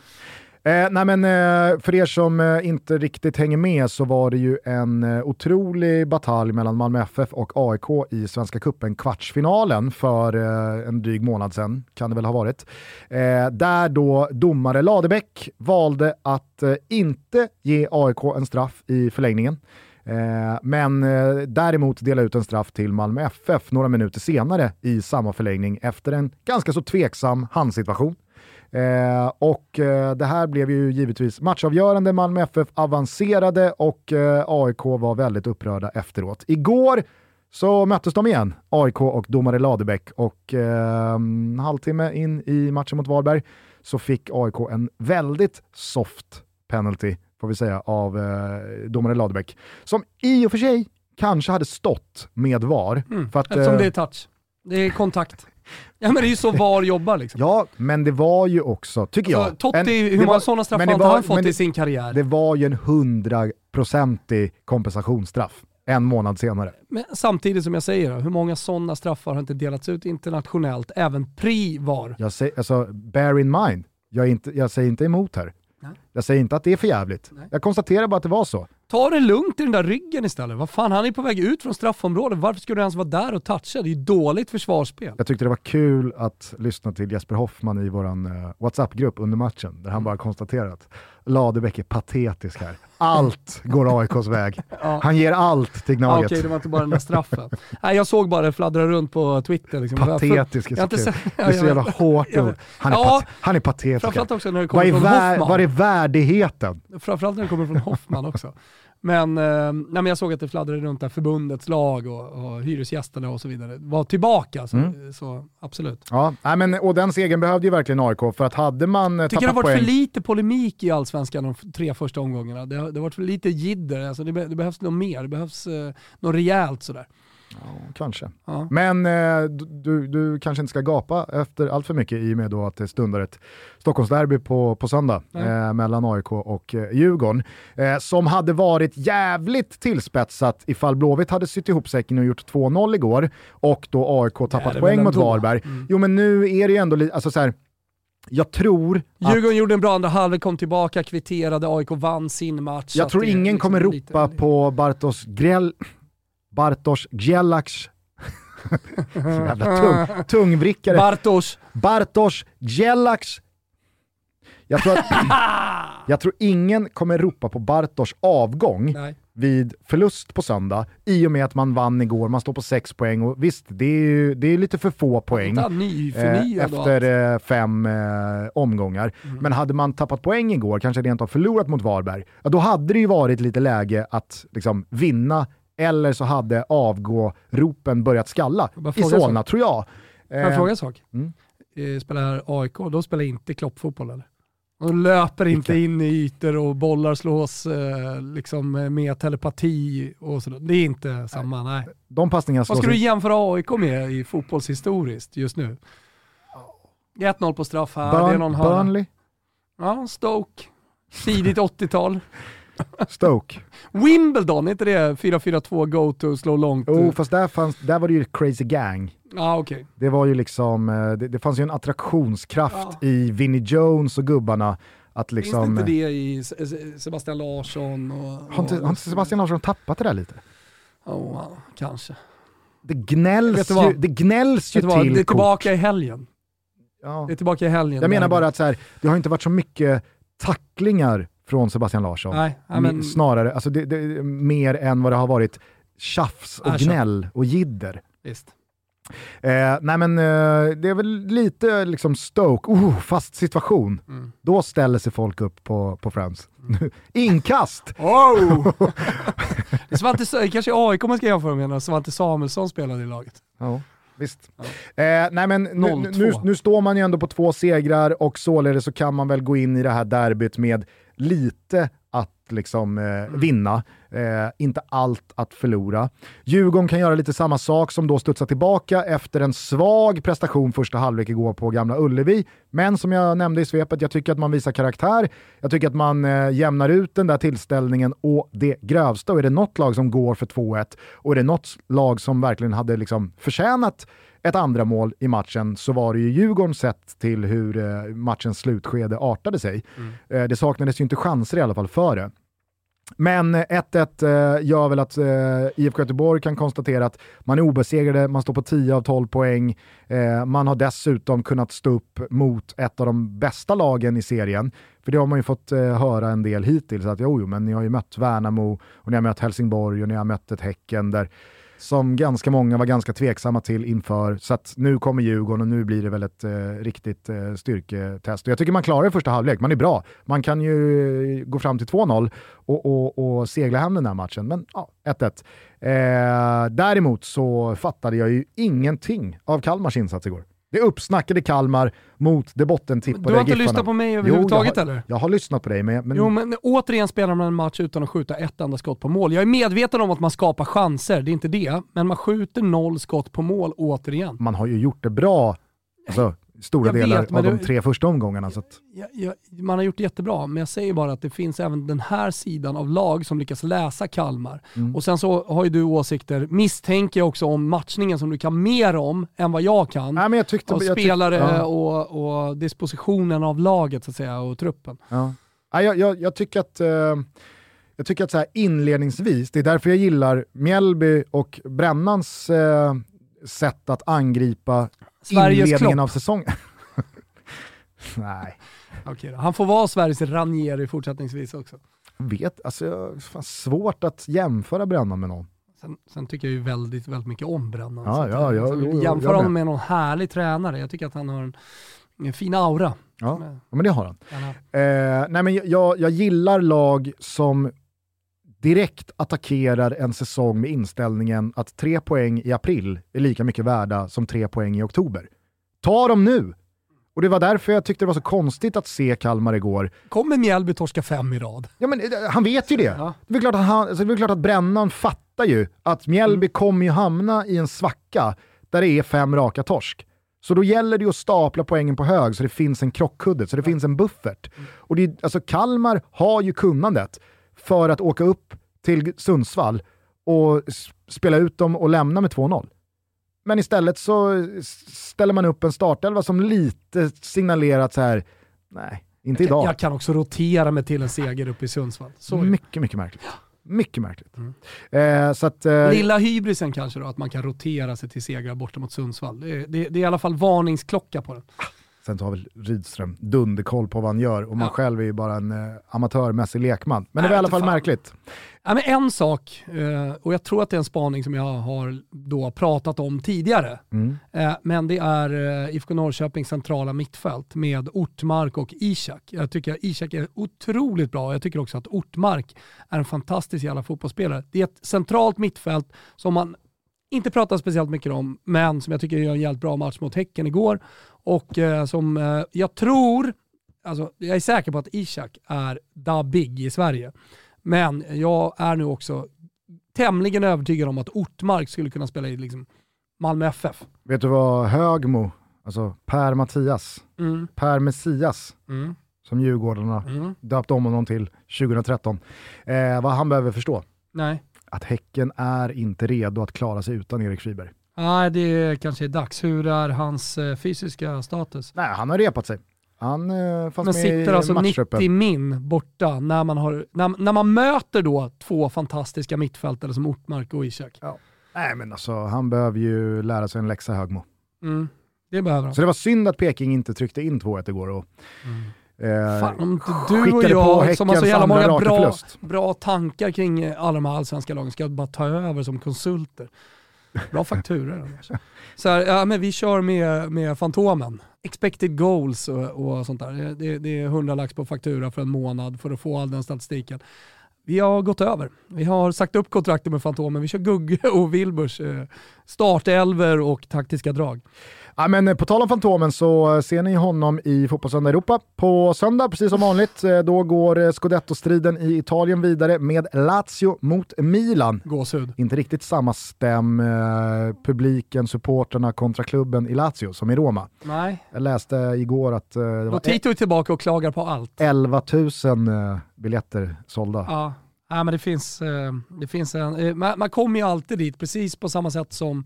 Eh, nej men, eh, för er som eh, inte riktigt hänger med så var det ju en eh, otrolig batalj mellan Malmö FF och AIK i Svenska Cupen kvartsfinalen för eh, en dryg månad sedan, kan det väl ha varit. Eh, där då domare Ladebäck valde att eh, inte ge AIK en straff i förlängningen. Eh, men eh, däremot dela ut en straff till Malmö FF några minuter senare i samma förlängning efter en ganska så tveksam handsituation. Eh, och eh, det här blev ju givetvis matchavgörande. Malmö FF avancerade och eh, AIK var väldigt upprörda efteråt. Igår så möttes de igen, AIK och domare Ladebäck. Och eh, en halvtimme in i matchen mot Varberg så fick AIK en väldigt soft penalty, får vi säga, av eh, domare Ladebäck. Som i och för sig kanske hade stått med VAR. Mm. För att, Eftersom eh, det är touch. Det är kontakt. Ja men det är ju så VAR jobbar liksom. Ja, men det var ju också, tycker Så jag... Totti, en- hur många sådana straffar har han fått i sin karriär? Det var ju en hundraprocentig kompensationsstraff en månad senare. Men samtidigt som jag säger, hur många sådana straffar har inte delats ut internationellt, även pri-VAR? Jag säger, alltså, bear in mind, jag, inte, jag säger inte emot här. Nej. Jag säger inte att det är för jävligt. Nej. Jag konstaterar bara att det var så. Ta det lugnt i den där ryggen istället. Vad fan, han är på väg ut från straffområdet. Varför skulle du ens vara där och toucha? Det är ju dåligt försvarsspel. Jag tyckte det var kul att lyssna till Jesper Hoffman i vår uh, WhatsApp-grupp under matchen, där Mm. han bara konstaterat Ladebäck är patetisk här. Allt går AIKs väg. Han ger allt till Gnaget. Okej, det var inte bara den där straffen. Nej, jag såg bara det fladdra runt på Twitter. Liksom. Patetisk är så inte kul. Det är så jävla hårt ord. Han är, Ja, pat- han är patetisk. Framförallt också när det kommer från Hoffman. vad är värdigheten? Framförallt när det kommer från Hoffman också. Men, eh, men jag såg att det fladdrade runt där förbundets lag och, och hyresgästerna och så vidare var tillbaka. Så, Mm. så absolut. Ja, nej, men, och den segern behövde ju verkligen AIK, för att hade man eh, Jag tycker det har tappat varit poäng... för lite polemik i Allsvenskan de tre första omgångarna. Det har, det har varit för lite jidder. Alltså det, be, det behövs något mer. Det behövs eh, något rejält sådär. Ja, kanske. Ja. Men eh, du, du kanske inte ska gapa efter allt för mycket i och med då att det stundar ett Stockholmsderby på, på söndag eh, mellan AIK och eh, Djurgården. Eh, som hade varit jävligt tillspetsat ifall Blåvitt hade sytt ihop säcken och gjort 2-0 igår och då AIK tappat är poäng mot ändå. Varberg. Mm. Jo men nu är det ju ändå lite, alltså så här, jag tror att Djurgården gjorde en bra andra halvlek, kom tillbaka, kvitterade, AIK vann sin match. Jag att tror ingen liksom kommer lite- ropa på Bartosz Grell... Bartosz Gielaks... Jävla tung, tungvrickare. Bartosz. Bartosz Gielaks... Jag tror, att, jag tror ingen kommer ropa på Bartosz avgång Nej. vid förlust på söndag i och med att man vann igår, man står på sex poäng och visst, det är, ju, det är lite för få poäng. Eh, efter eh, fem eh, omgångar. Mm. Men hade man tappat poäng igår, kanske rent av förlorat mot Varberg, ja, då hade det ju varit lite läge att liksom, vinna eller så hade avgå-ropen börjat skalla i Solna, tror jag. Får jag Eh, fråga en sak? mm. Eh, Spelar AIK, de spelar inte kloppfotboll eller? De löper inte Vilka? in i ytor och bollar slås eh, liksom med telepati och sådär. Det är inte samma, nej. De passningarna Vad slås ska du jämföra AIK med i fotbollshistoriskt just nu? 1-0 på straff här, det är Burn, någon hörna. Burnley, Ja, Stoke. Tidigt 80-tal. Stoke. Wimbledon, är inte det 4-4-2 go to slå långt? Oh, fast där, fanns, där var det ju Crazy Gang. Ja, okej. Det var ju liksom, eh, det, det fanns ju en attraktionskraft Ja. i Vinnie Jones och gubbarna att Finns liksom... det inte det i Se- Se- Sebastian Larsson? Och, Har inte, har inte Sebastian Larsson tappat det där lite? Oh, ja, kanske. Det gnälls ju, det gnälls ju till Det är kort. tillbaka i helgen. Ja. Det är tillbaka i helgen. Jag menar bara att så här, det har inte varit så mycket tacklingar från Sebastian Larsson. Nej, men, Snarare, alltså det, det, mer än vad det har varit tjafs och gnäll och jidder. visst. Eh, nej men eh, det är väl lite liksom Stoke, oh, fast situation. Mm. Då ställer sig folk upp på, på Friends. Inkast! Oh! det Svante, kanske AIK man ska jämföra med när Svante Samuelsson spelade i laget. Ja, visst. Eh, nej men nu, 0-2. nu, nu står man ju ändå på två segrar och således så kan man väl gå in i det här derbyt med lite att liksom eh, vinna, eh, inte allt att förlora. Djurgården kan göra lite samma sak som då studsa tillbaka efter en svag prestation första halvlek igår på Gamla Ullevi. Men som jag nämnde i svepet, jag tycker att man visar karaktär, jag tycker att man eh, jämnar ut den där tillställningen och det grövsta. Och är det något lag som går för 2-1 och är det något lag som verkligen hade liksom förtjänat ett andra mål i matchen så var det ju Djurgården sett till hur eh, matchens slutskede artade sig. Eh, det saknades ju inte chanser i alla fall för det. Men eh, 1-1 eh, gör väl att IFK Göteborg kan konstatera att man är obesegrade, man står på 10 av 12 poäng. Man har dessutom kunnat stå upp mot ett av de bästa lagen i serien. För det har man ju fått höra en del hittills, att jo, jo, men ni har ju mött Värnamo och ni har mött Helsingborg och ni har mött ett Häcken där som ganska många var ganska tveksamma till inför. Så att nu kommer Djurgården och nu blir det väl ett eh, riktigt eh, styrketest. Och jag tycker man klarar det första halvlek, man är bra. Man kan ju eh, gå fram till 2-0 och, och, och, segla hem den här matchen, men ja, 1-1. Eh, däremot så fattade jag ju ingenting av Kalmars insats igår. Det uppsnackade Kalmar mot det bottentippade Du har inte Giffarna. lyssnat på mig överhuvudtaget jo, jag har, eller? Jag har lyssnat på dig, men, men... Jo men återigen spelar man en match utan att skjuta ett enda skott på mål. Jag är medveten om att man skapar chanser, det är inte det. Men man skjuter noll skott på mål återigen. Man har ju gjort det bra. Alltså, stora Jag delar vet, men av de det- tre första omgångarna. Så att, Ja, ja, man har gjort det jättebra, men jag säger bara att det finns även den här sidan av lag som lyckas läsa Kalmar. Mm. Och sen så har ju du åsikter, misstänker jag också om matchningen som du kan mer om än vad jag kan. nej, men jag tyckte, av jag spelare ja, och, och dispositionen av laget så att säga och truppen. ja. Jag, jag, jag tycker att, eh, jag tycker att så här inledningsvis, det är därför jag gillar Mjällby och Brännans eh, sätt att angripa Sveriges inledningen Klopp. av säsongen. nej, Okej då. Han får vara Sveriges Ranieri fortsättningsvis också. vet, alltså, jag- fan, svårt att jämföra Brännan med någon. Sen, sen tycker jag ju väldigt, väldigt mycket om Brännan. Ja, ja, ja, alltså, jo, jämför honom med. någon härlig tränare. Jag tycker att han har en, en fin aura. Ja, Men- ja men det har han. Han har- Eh, nej men jag, jag gillar lag som direkt attackerar en säsong med inställningen att tre poäng i april är lika mycket värda som tre poäng i oktober. Ta dem nu! Och det var därför jag tyckte det var så konstigt att se Kalmar igår. Kommer Mjällby torska fem i rad? Ja, men, eh, han vet ju det. Ja. Det, är väl klart att han, alltså, det är klart att Brännan fattar ju att Mjällby kommer ju hamna i en svacka där det är fem raka torsk. Så då gäller det att stapla poängen på hög så det finns en krockkudde, så det finns en buffert. Och det, alltså Kalmar har ju kunnandet för att åka upp till Sundsvall och spela ut dem och lämna med 2-0. Men istället så ställer man upp en startelva som lite signalerat så här, nej, inte idag. Jag kan också rotera mig till en seger uppe i Sundsvall. Så. Mycket, mycket märkligt. Mycket märkligt. Eh, så att, eh, Lilla hybrisen kanske då, att man kan rotera sig till segrar borta mot Sundsvall. Det, det, det är i alla fall varningsklocka på den. Sen tar väl Rydström dunderkoll på vad han gör och man Ja. själv är ju bara en eh, amatörmässig lekman. Men det var i alla fall fan. märkligt. Ja, men en sak, eh, och jag tror att det är en spaning som jag har då pratat om tidigare, Mm. eh, men det är eh, IFK Norrköpings centrala mittfält med Ortmark och Ishak. Jag tycker att Ishak är otroligt bra. Jag tycker också att Ortmark är en fantastisk jävla fotbollsspelare. Det är ett centralt mittfält som man inte pratar speciellt mycket om, men som jag tycker gör en jävligt bra match mot Häcken igår. Och eh, som eh, jag tror, alltså jag är säker på att Ishak är da big i Sverige. Men jag är nu också tämligen övertygad om att Ortmark skulle kunna spela i liksom Malmö FF. Vet du vad Högmo, alltså Per Mattias, Mm. Per Messias, Mm. som Djurgårdarna Mm. döpte om honom till 2013, eh, vad han behöver förstå? Nej. Att Häcken är inte redo att klara sig utan Erik Friberg. Nej, det kanske är dags. Hur är hans eh, fysiska status? Nej, han har repat sig. Han eh, fanns Men med sitter i alltså matchtruppen. 90 min borta när man, har, när, när man möter då två fantastiska mittfältare som Ortmark och Ishak. Nej, men alltså han behöver ju lära sig en läxa Högmo. Mm. Det behöver han. Så det var synd att Peking inte tryckte in 2-1 igår och eh, Fan, om inte du och jag som har så jävla många bra, bra tankar kring eh, alla de här allsvenska lagen ska bara ta över som konsulter. Bra fakturor. Så här, ja, men vi kör med, med Fantomen. Expected goals och, och sånt där. Det, det är 100 lax på faktura för en månad för att få all den statistiken. Vi har gått över. Vi har sagt upp kontraktet med Fantomen. Vi kör Gugge och Wilburs eh, startelver och taktiska drag. Ja, men eh, på tal om Fantomen så eh, ser ni honom i Fotbollssöndag Europa på söndag, precis som vanligt. Eh, Då går Scudetto-striden i Italien vidare med Lazio mot Milan. Gåshud. Inte riktigt samma stäm, publiken, supporterna kontra klubben i Lazio som i Roma. Nej, Jag läste igår att det var Lotito är tillbaka och klagar på allt. 11 000 eh, biljetter sålda. Ja, ja men det finns, eh, det finns en, eh, man, man kommer ju alltid dit precis på samma sätt som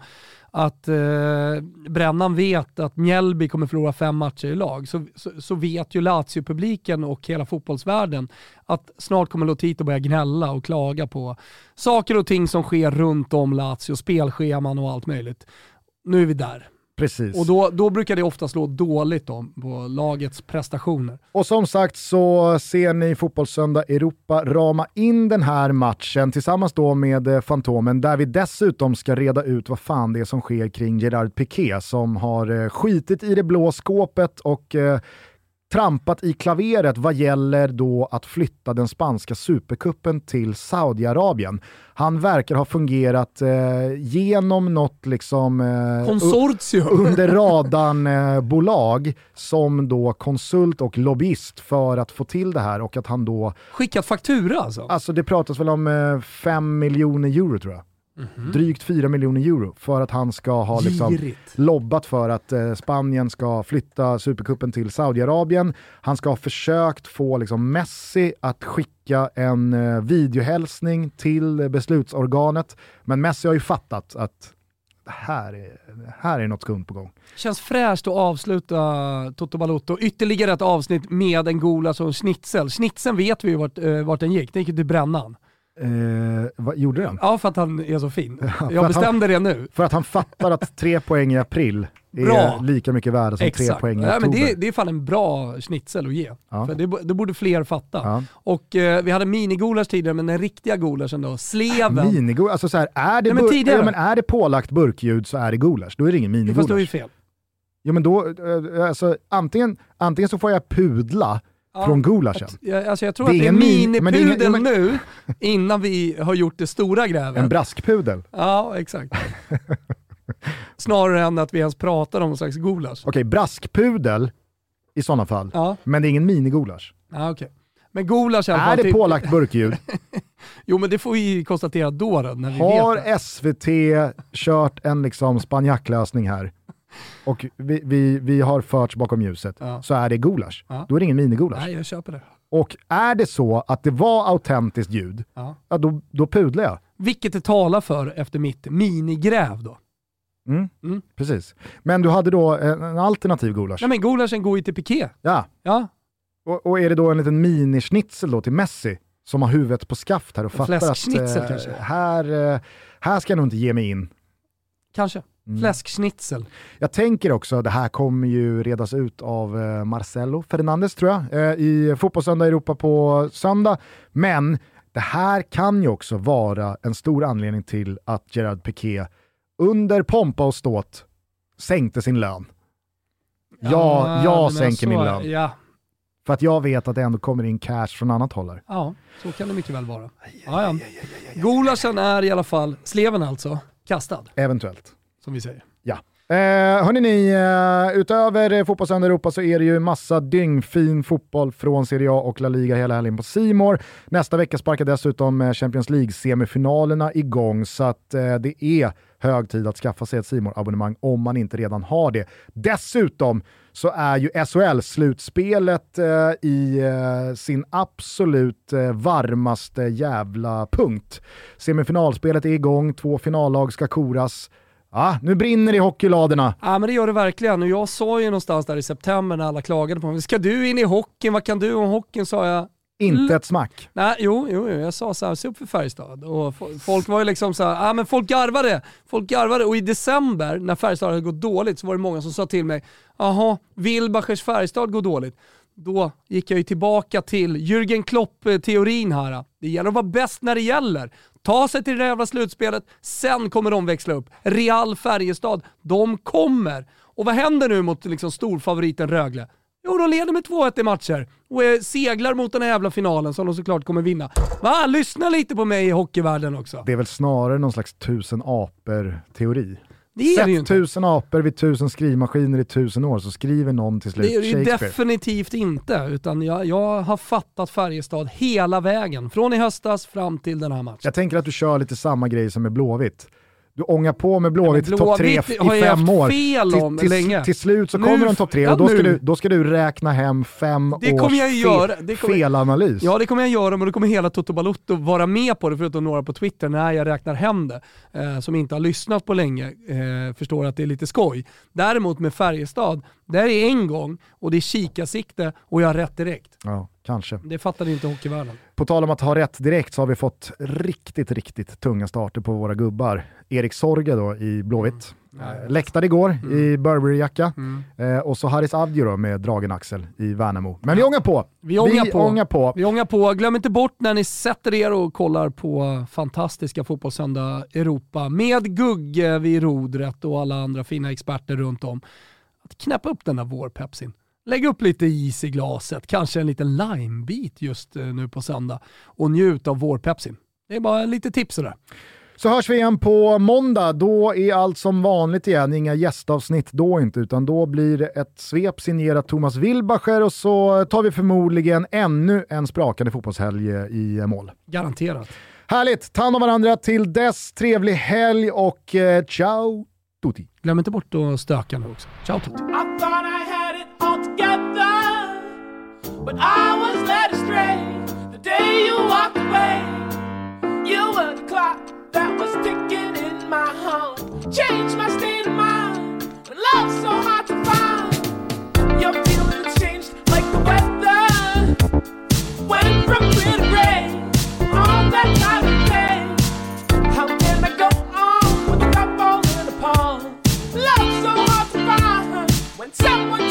att eh, Brännan vet att Mjällby kommer förlora fem matcher i lag, så, så, så vet ju Lazio-publiken och hela fotbollsvärlden att snart kommer Lotito börja gnälla och klaga på saker och ting som sker runt om Lazio, spelscheman och allt möjligt. Nu är vi där. Precis. Och då, då brukar det ofta slå dåligt då, på lagets prestationer. Och som sagt så ser ni Fotbollssöndag Europa rama in den här matchen tillsammans då med eh, Fantomen där vi dessutom ska reda ut vad fan det är som sker kring Gerard Piqué som har eh, skitit i det blå skåpet och eh, trampat i klaveret vad gäller då att flytta den spanska superkuppen till Saudiarabien. Han verkar ha fungerat eh, genom något liksom... Eh, Konsortium. under radarn-bolag eh, som då konsult och lobbyist för att få till det här och att han då... Skickat faktura alltså? Alltså det pratas väl om 5 eh, miljoner euro tror jag. Mm-hmm. Drygt 4 miljoner euro för att han ska ha liksom lobbat för att eh, Spanien ska flytta Supercupen till Saudiarabien. Han ska ha försökt få liksom, Messi att skicka en eh, videohälsning till beslutsorganet. Men Messi har ju fattat att här är, här är något skumt på gång. Känns fräscht att avsluta Toto Balotto. Ytterligare ett avsnitt med en Golas och en Schnitzel. Schnitzeln vet vi ju vart, eh, vart den gick, den gick till brännan. Eh, vad gjorde den? Ja, för att han är så fin. Jag bestämde han, det nu. För att han fattar att tre poäng i april är bra. lika mycket värda som Exakt. tre poäng i oktober. Ja, men det, är, det är fan en bra schnitzel att ge. Ja. För det, det borde fler fatta. Ja. Och eh, vi hade minigulasch tidigare, men den riktiga gulaschen då, sleven. Minigulasch, alltså så här, är, det Nej, men ja, men är det pålagt burkljud så är det gulasch. Då är det ingen minigulasch. Fast då är det fel. Ja men då, eh, alltså, antingen, antingen så får jag pudla ja, från gulaschen. Jag, alltså jag tror det att det är minipudel men... nu, innan vi har gjort det stora grävet. En braskpudel? Ja, exakt. Snarare än att vi ens pratar om någon slags gulasch. Okej, okay, braskpudel i sådana fall, ja. men det är ingen minigulasch. Ja, okay. Men gulasch i alla fall. Är det typ... pålagt burkljud? jo men det får vi konstatera då, då när vi Har vet SVT kört en liksom spanjacklösning här? Och vi, vi, vi har förts bakom ljuset, ja. så är det gulasch. Ja. Då är det ingen minigulasch. Nej, jag köper det. Och är det så att det var autentiskt ljud, ja. ja då, då pudlar jag. Vilket det talar för efter mitt minigräv då. Mm, mm. Precis. Men du hade då en, en alternativ gulasch? Nej men gulaschen går ju till piké. Ja. ja. Och, och, är det då en liten minischnitzel då till Messi som har huvudet på skaft här och fattar att eh, här, eh, här ska jag nog inte ge mig in. Kanske. Mm. Fläskschnitzel. Jag tänker också, det här kommer ju redas ut av eh, Marcelo Fernandes tror jag, eh, i Fotbollssöndag Europa på söndag. Men det här kan ju också vara en stor anledning till att Gerard Piqué under pompa och ståt sänkte sin lön. Ja, ja jag sänker min lön. Ja. För att jag vet att det ändå kommer in cash från annat håll. Ja, så kan det mycket väl vara. Ja, ja. Gulaschen är i alla fall, sleven alltså, kastad. Eventuellt som vi säger. Ja. Eh, hörni ni, eh, utöver Fotbollssöndag Europa så är det ju massa dyngfin fotboll från Serie A och La Liga hela helgen på Simor. Nästa vecka sparkar dessutom eh, Champions League-semifinalerna igång så att eh, det är hög tid att skaffa sig ett simor abonnemang om man inte redan har det. Dessutom så är ju SHL-slutspelet eh, i eh, sin absolut eh, varmaste jävla punkt. Semifinalspelet är igång, två finallag ska koras. Ja, nu brinner det i hockeyladorna. Ja men det gör det verkligen. Och jag sa ju någonstans där i september när alla klagade på mig, ska du in i hockeyn, vad kan du om hockeyn? sa jag. Inte ett smack. Nej, jo, jo, jag sa så här, se upp för Färjestad. Och folk var ju liksom så här, ah, men folk garvade. Folk garvade och i december när Färjestad hade gått dåligt så var det många som sa till mig, jaha, Wilbachers Färjestad går dåligt. Då gick jag ju tillbaka till Jürgen Klopp-teorin här. Det gäller att vara bäst när det gäller. Ta sig till det jävla slutspelet, sen kommer de växla upp. Real Färjestad, de kommer. Och vad händer nu mot liksom storfavoriten Rögle? Jo, de leder med 2-1 i matcher och seglar mot den här jävla finalen som de såklart kommer vinna. Va? Lyssna lite på mig i hockeyvärlden också. Det är väl snarare någon slags tusen apor-teori? Det är Sätt tusen apor vid tusen skrivmaskiner i tusen år så skriver någon till slut Det är det ju definitivt inte, utan jag, jag har fattat Färjestad hela vägen. Från i höstas fram till den här matchen. Jag tänker att du kör lite samma grej som med Blåvitt du ångar på med Blåvitt ja, topp tre i fem år. Fel om till, länge. till slut så nu, kommer de topp tre och då ska, du, då ska du räkna hem fem det års jag göra. Det kommer, felanalys. Ja det kommer jag göra, men då kommer hela Toto Balutto vara med på det, förutom några på Twitter, när jag räknar hem det. Eh, som inte har lyssnat på länge, eh, förstår att det är lite skoj. Däremot med Färjestad, där är en gång och det är kikarsikte och jag har rätt direkt. Ja, kanske. Det fattade inte hockeyvärlden. På tal om att ha rätt direkt så har vi fått riktigt, riktigt tunga starter på våra gubbar. Erik Sorge då i Blåvitt. Eh, läktade igår Mm. i Burberry-jacka eh, och så Haris Avdio då med dragen axel i Värnamo. Men vi ångar på! Vi ångar på. ångar på. Vi ångar på. Glöm inte bort när ni sätter er och kollar på fantastiska Fotbollssöndag Europa med Gugge vid rodret och alla andra fina experter runt om. Att knäppa upp den där vårpepsin. Lägg upp lite is i glaset, kanske en liten limebit just eh, nu på söndag och njut av vårpepsin. Det är bara lite tips sådär. Så hörs vi igen på måndag. Då är allt som vanligt igen. Inga gästavsnitt då inte, utan då blir det ett svep signerat Thomas Wilbacher och så tar vi förmodligen ännu en sprakande fotbollshelg i mål. Garanterat. Härligt! Ta hand om varandra till dess. Trevlig helg och eh, ciao tutti! Glöm inte bort att stöka nu också. Ciao Tutti. But I was led astray the day you walked away. You were the clock that was ticking in my heart, changed my state of mind. When love's so hard to find, your feelings changed like the weather. Went from clear to gray, all that time of day. How can I go on with the cup falling apart? Love's so hard to find when someone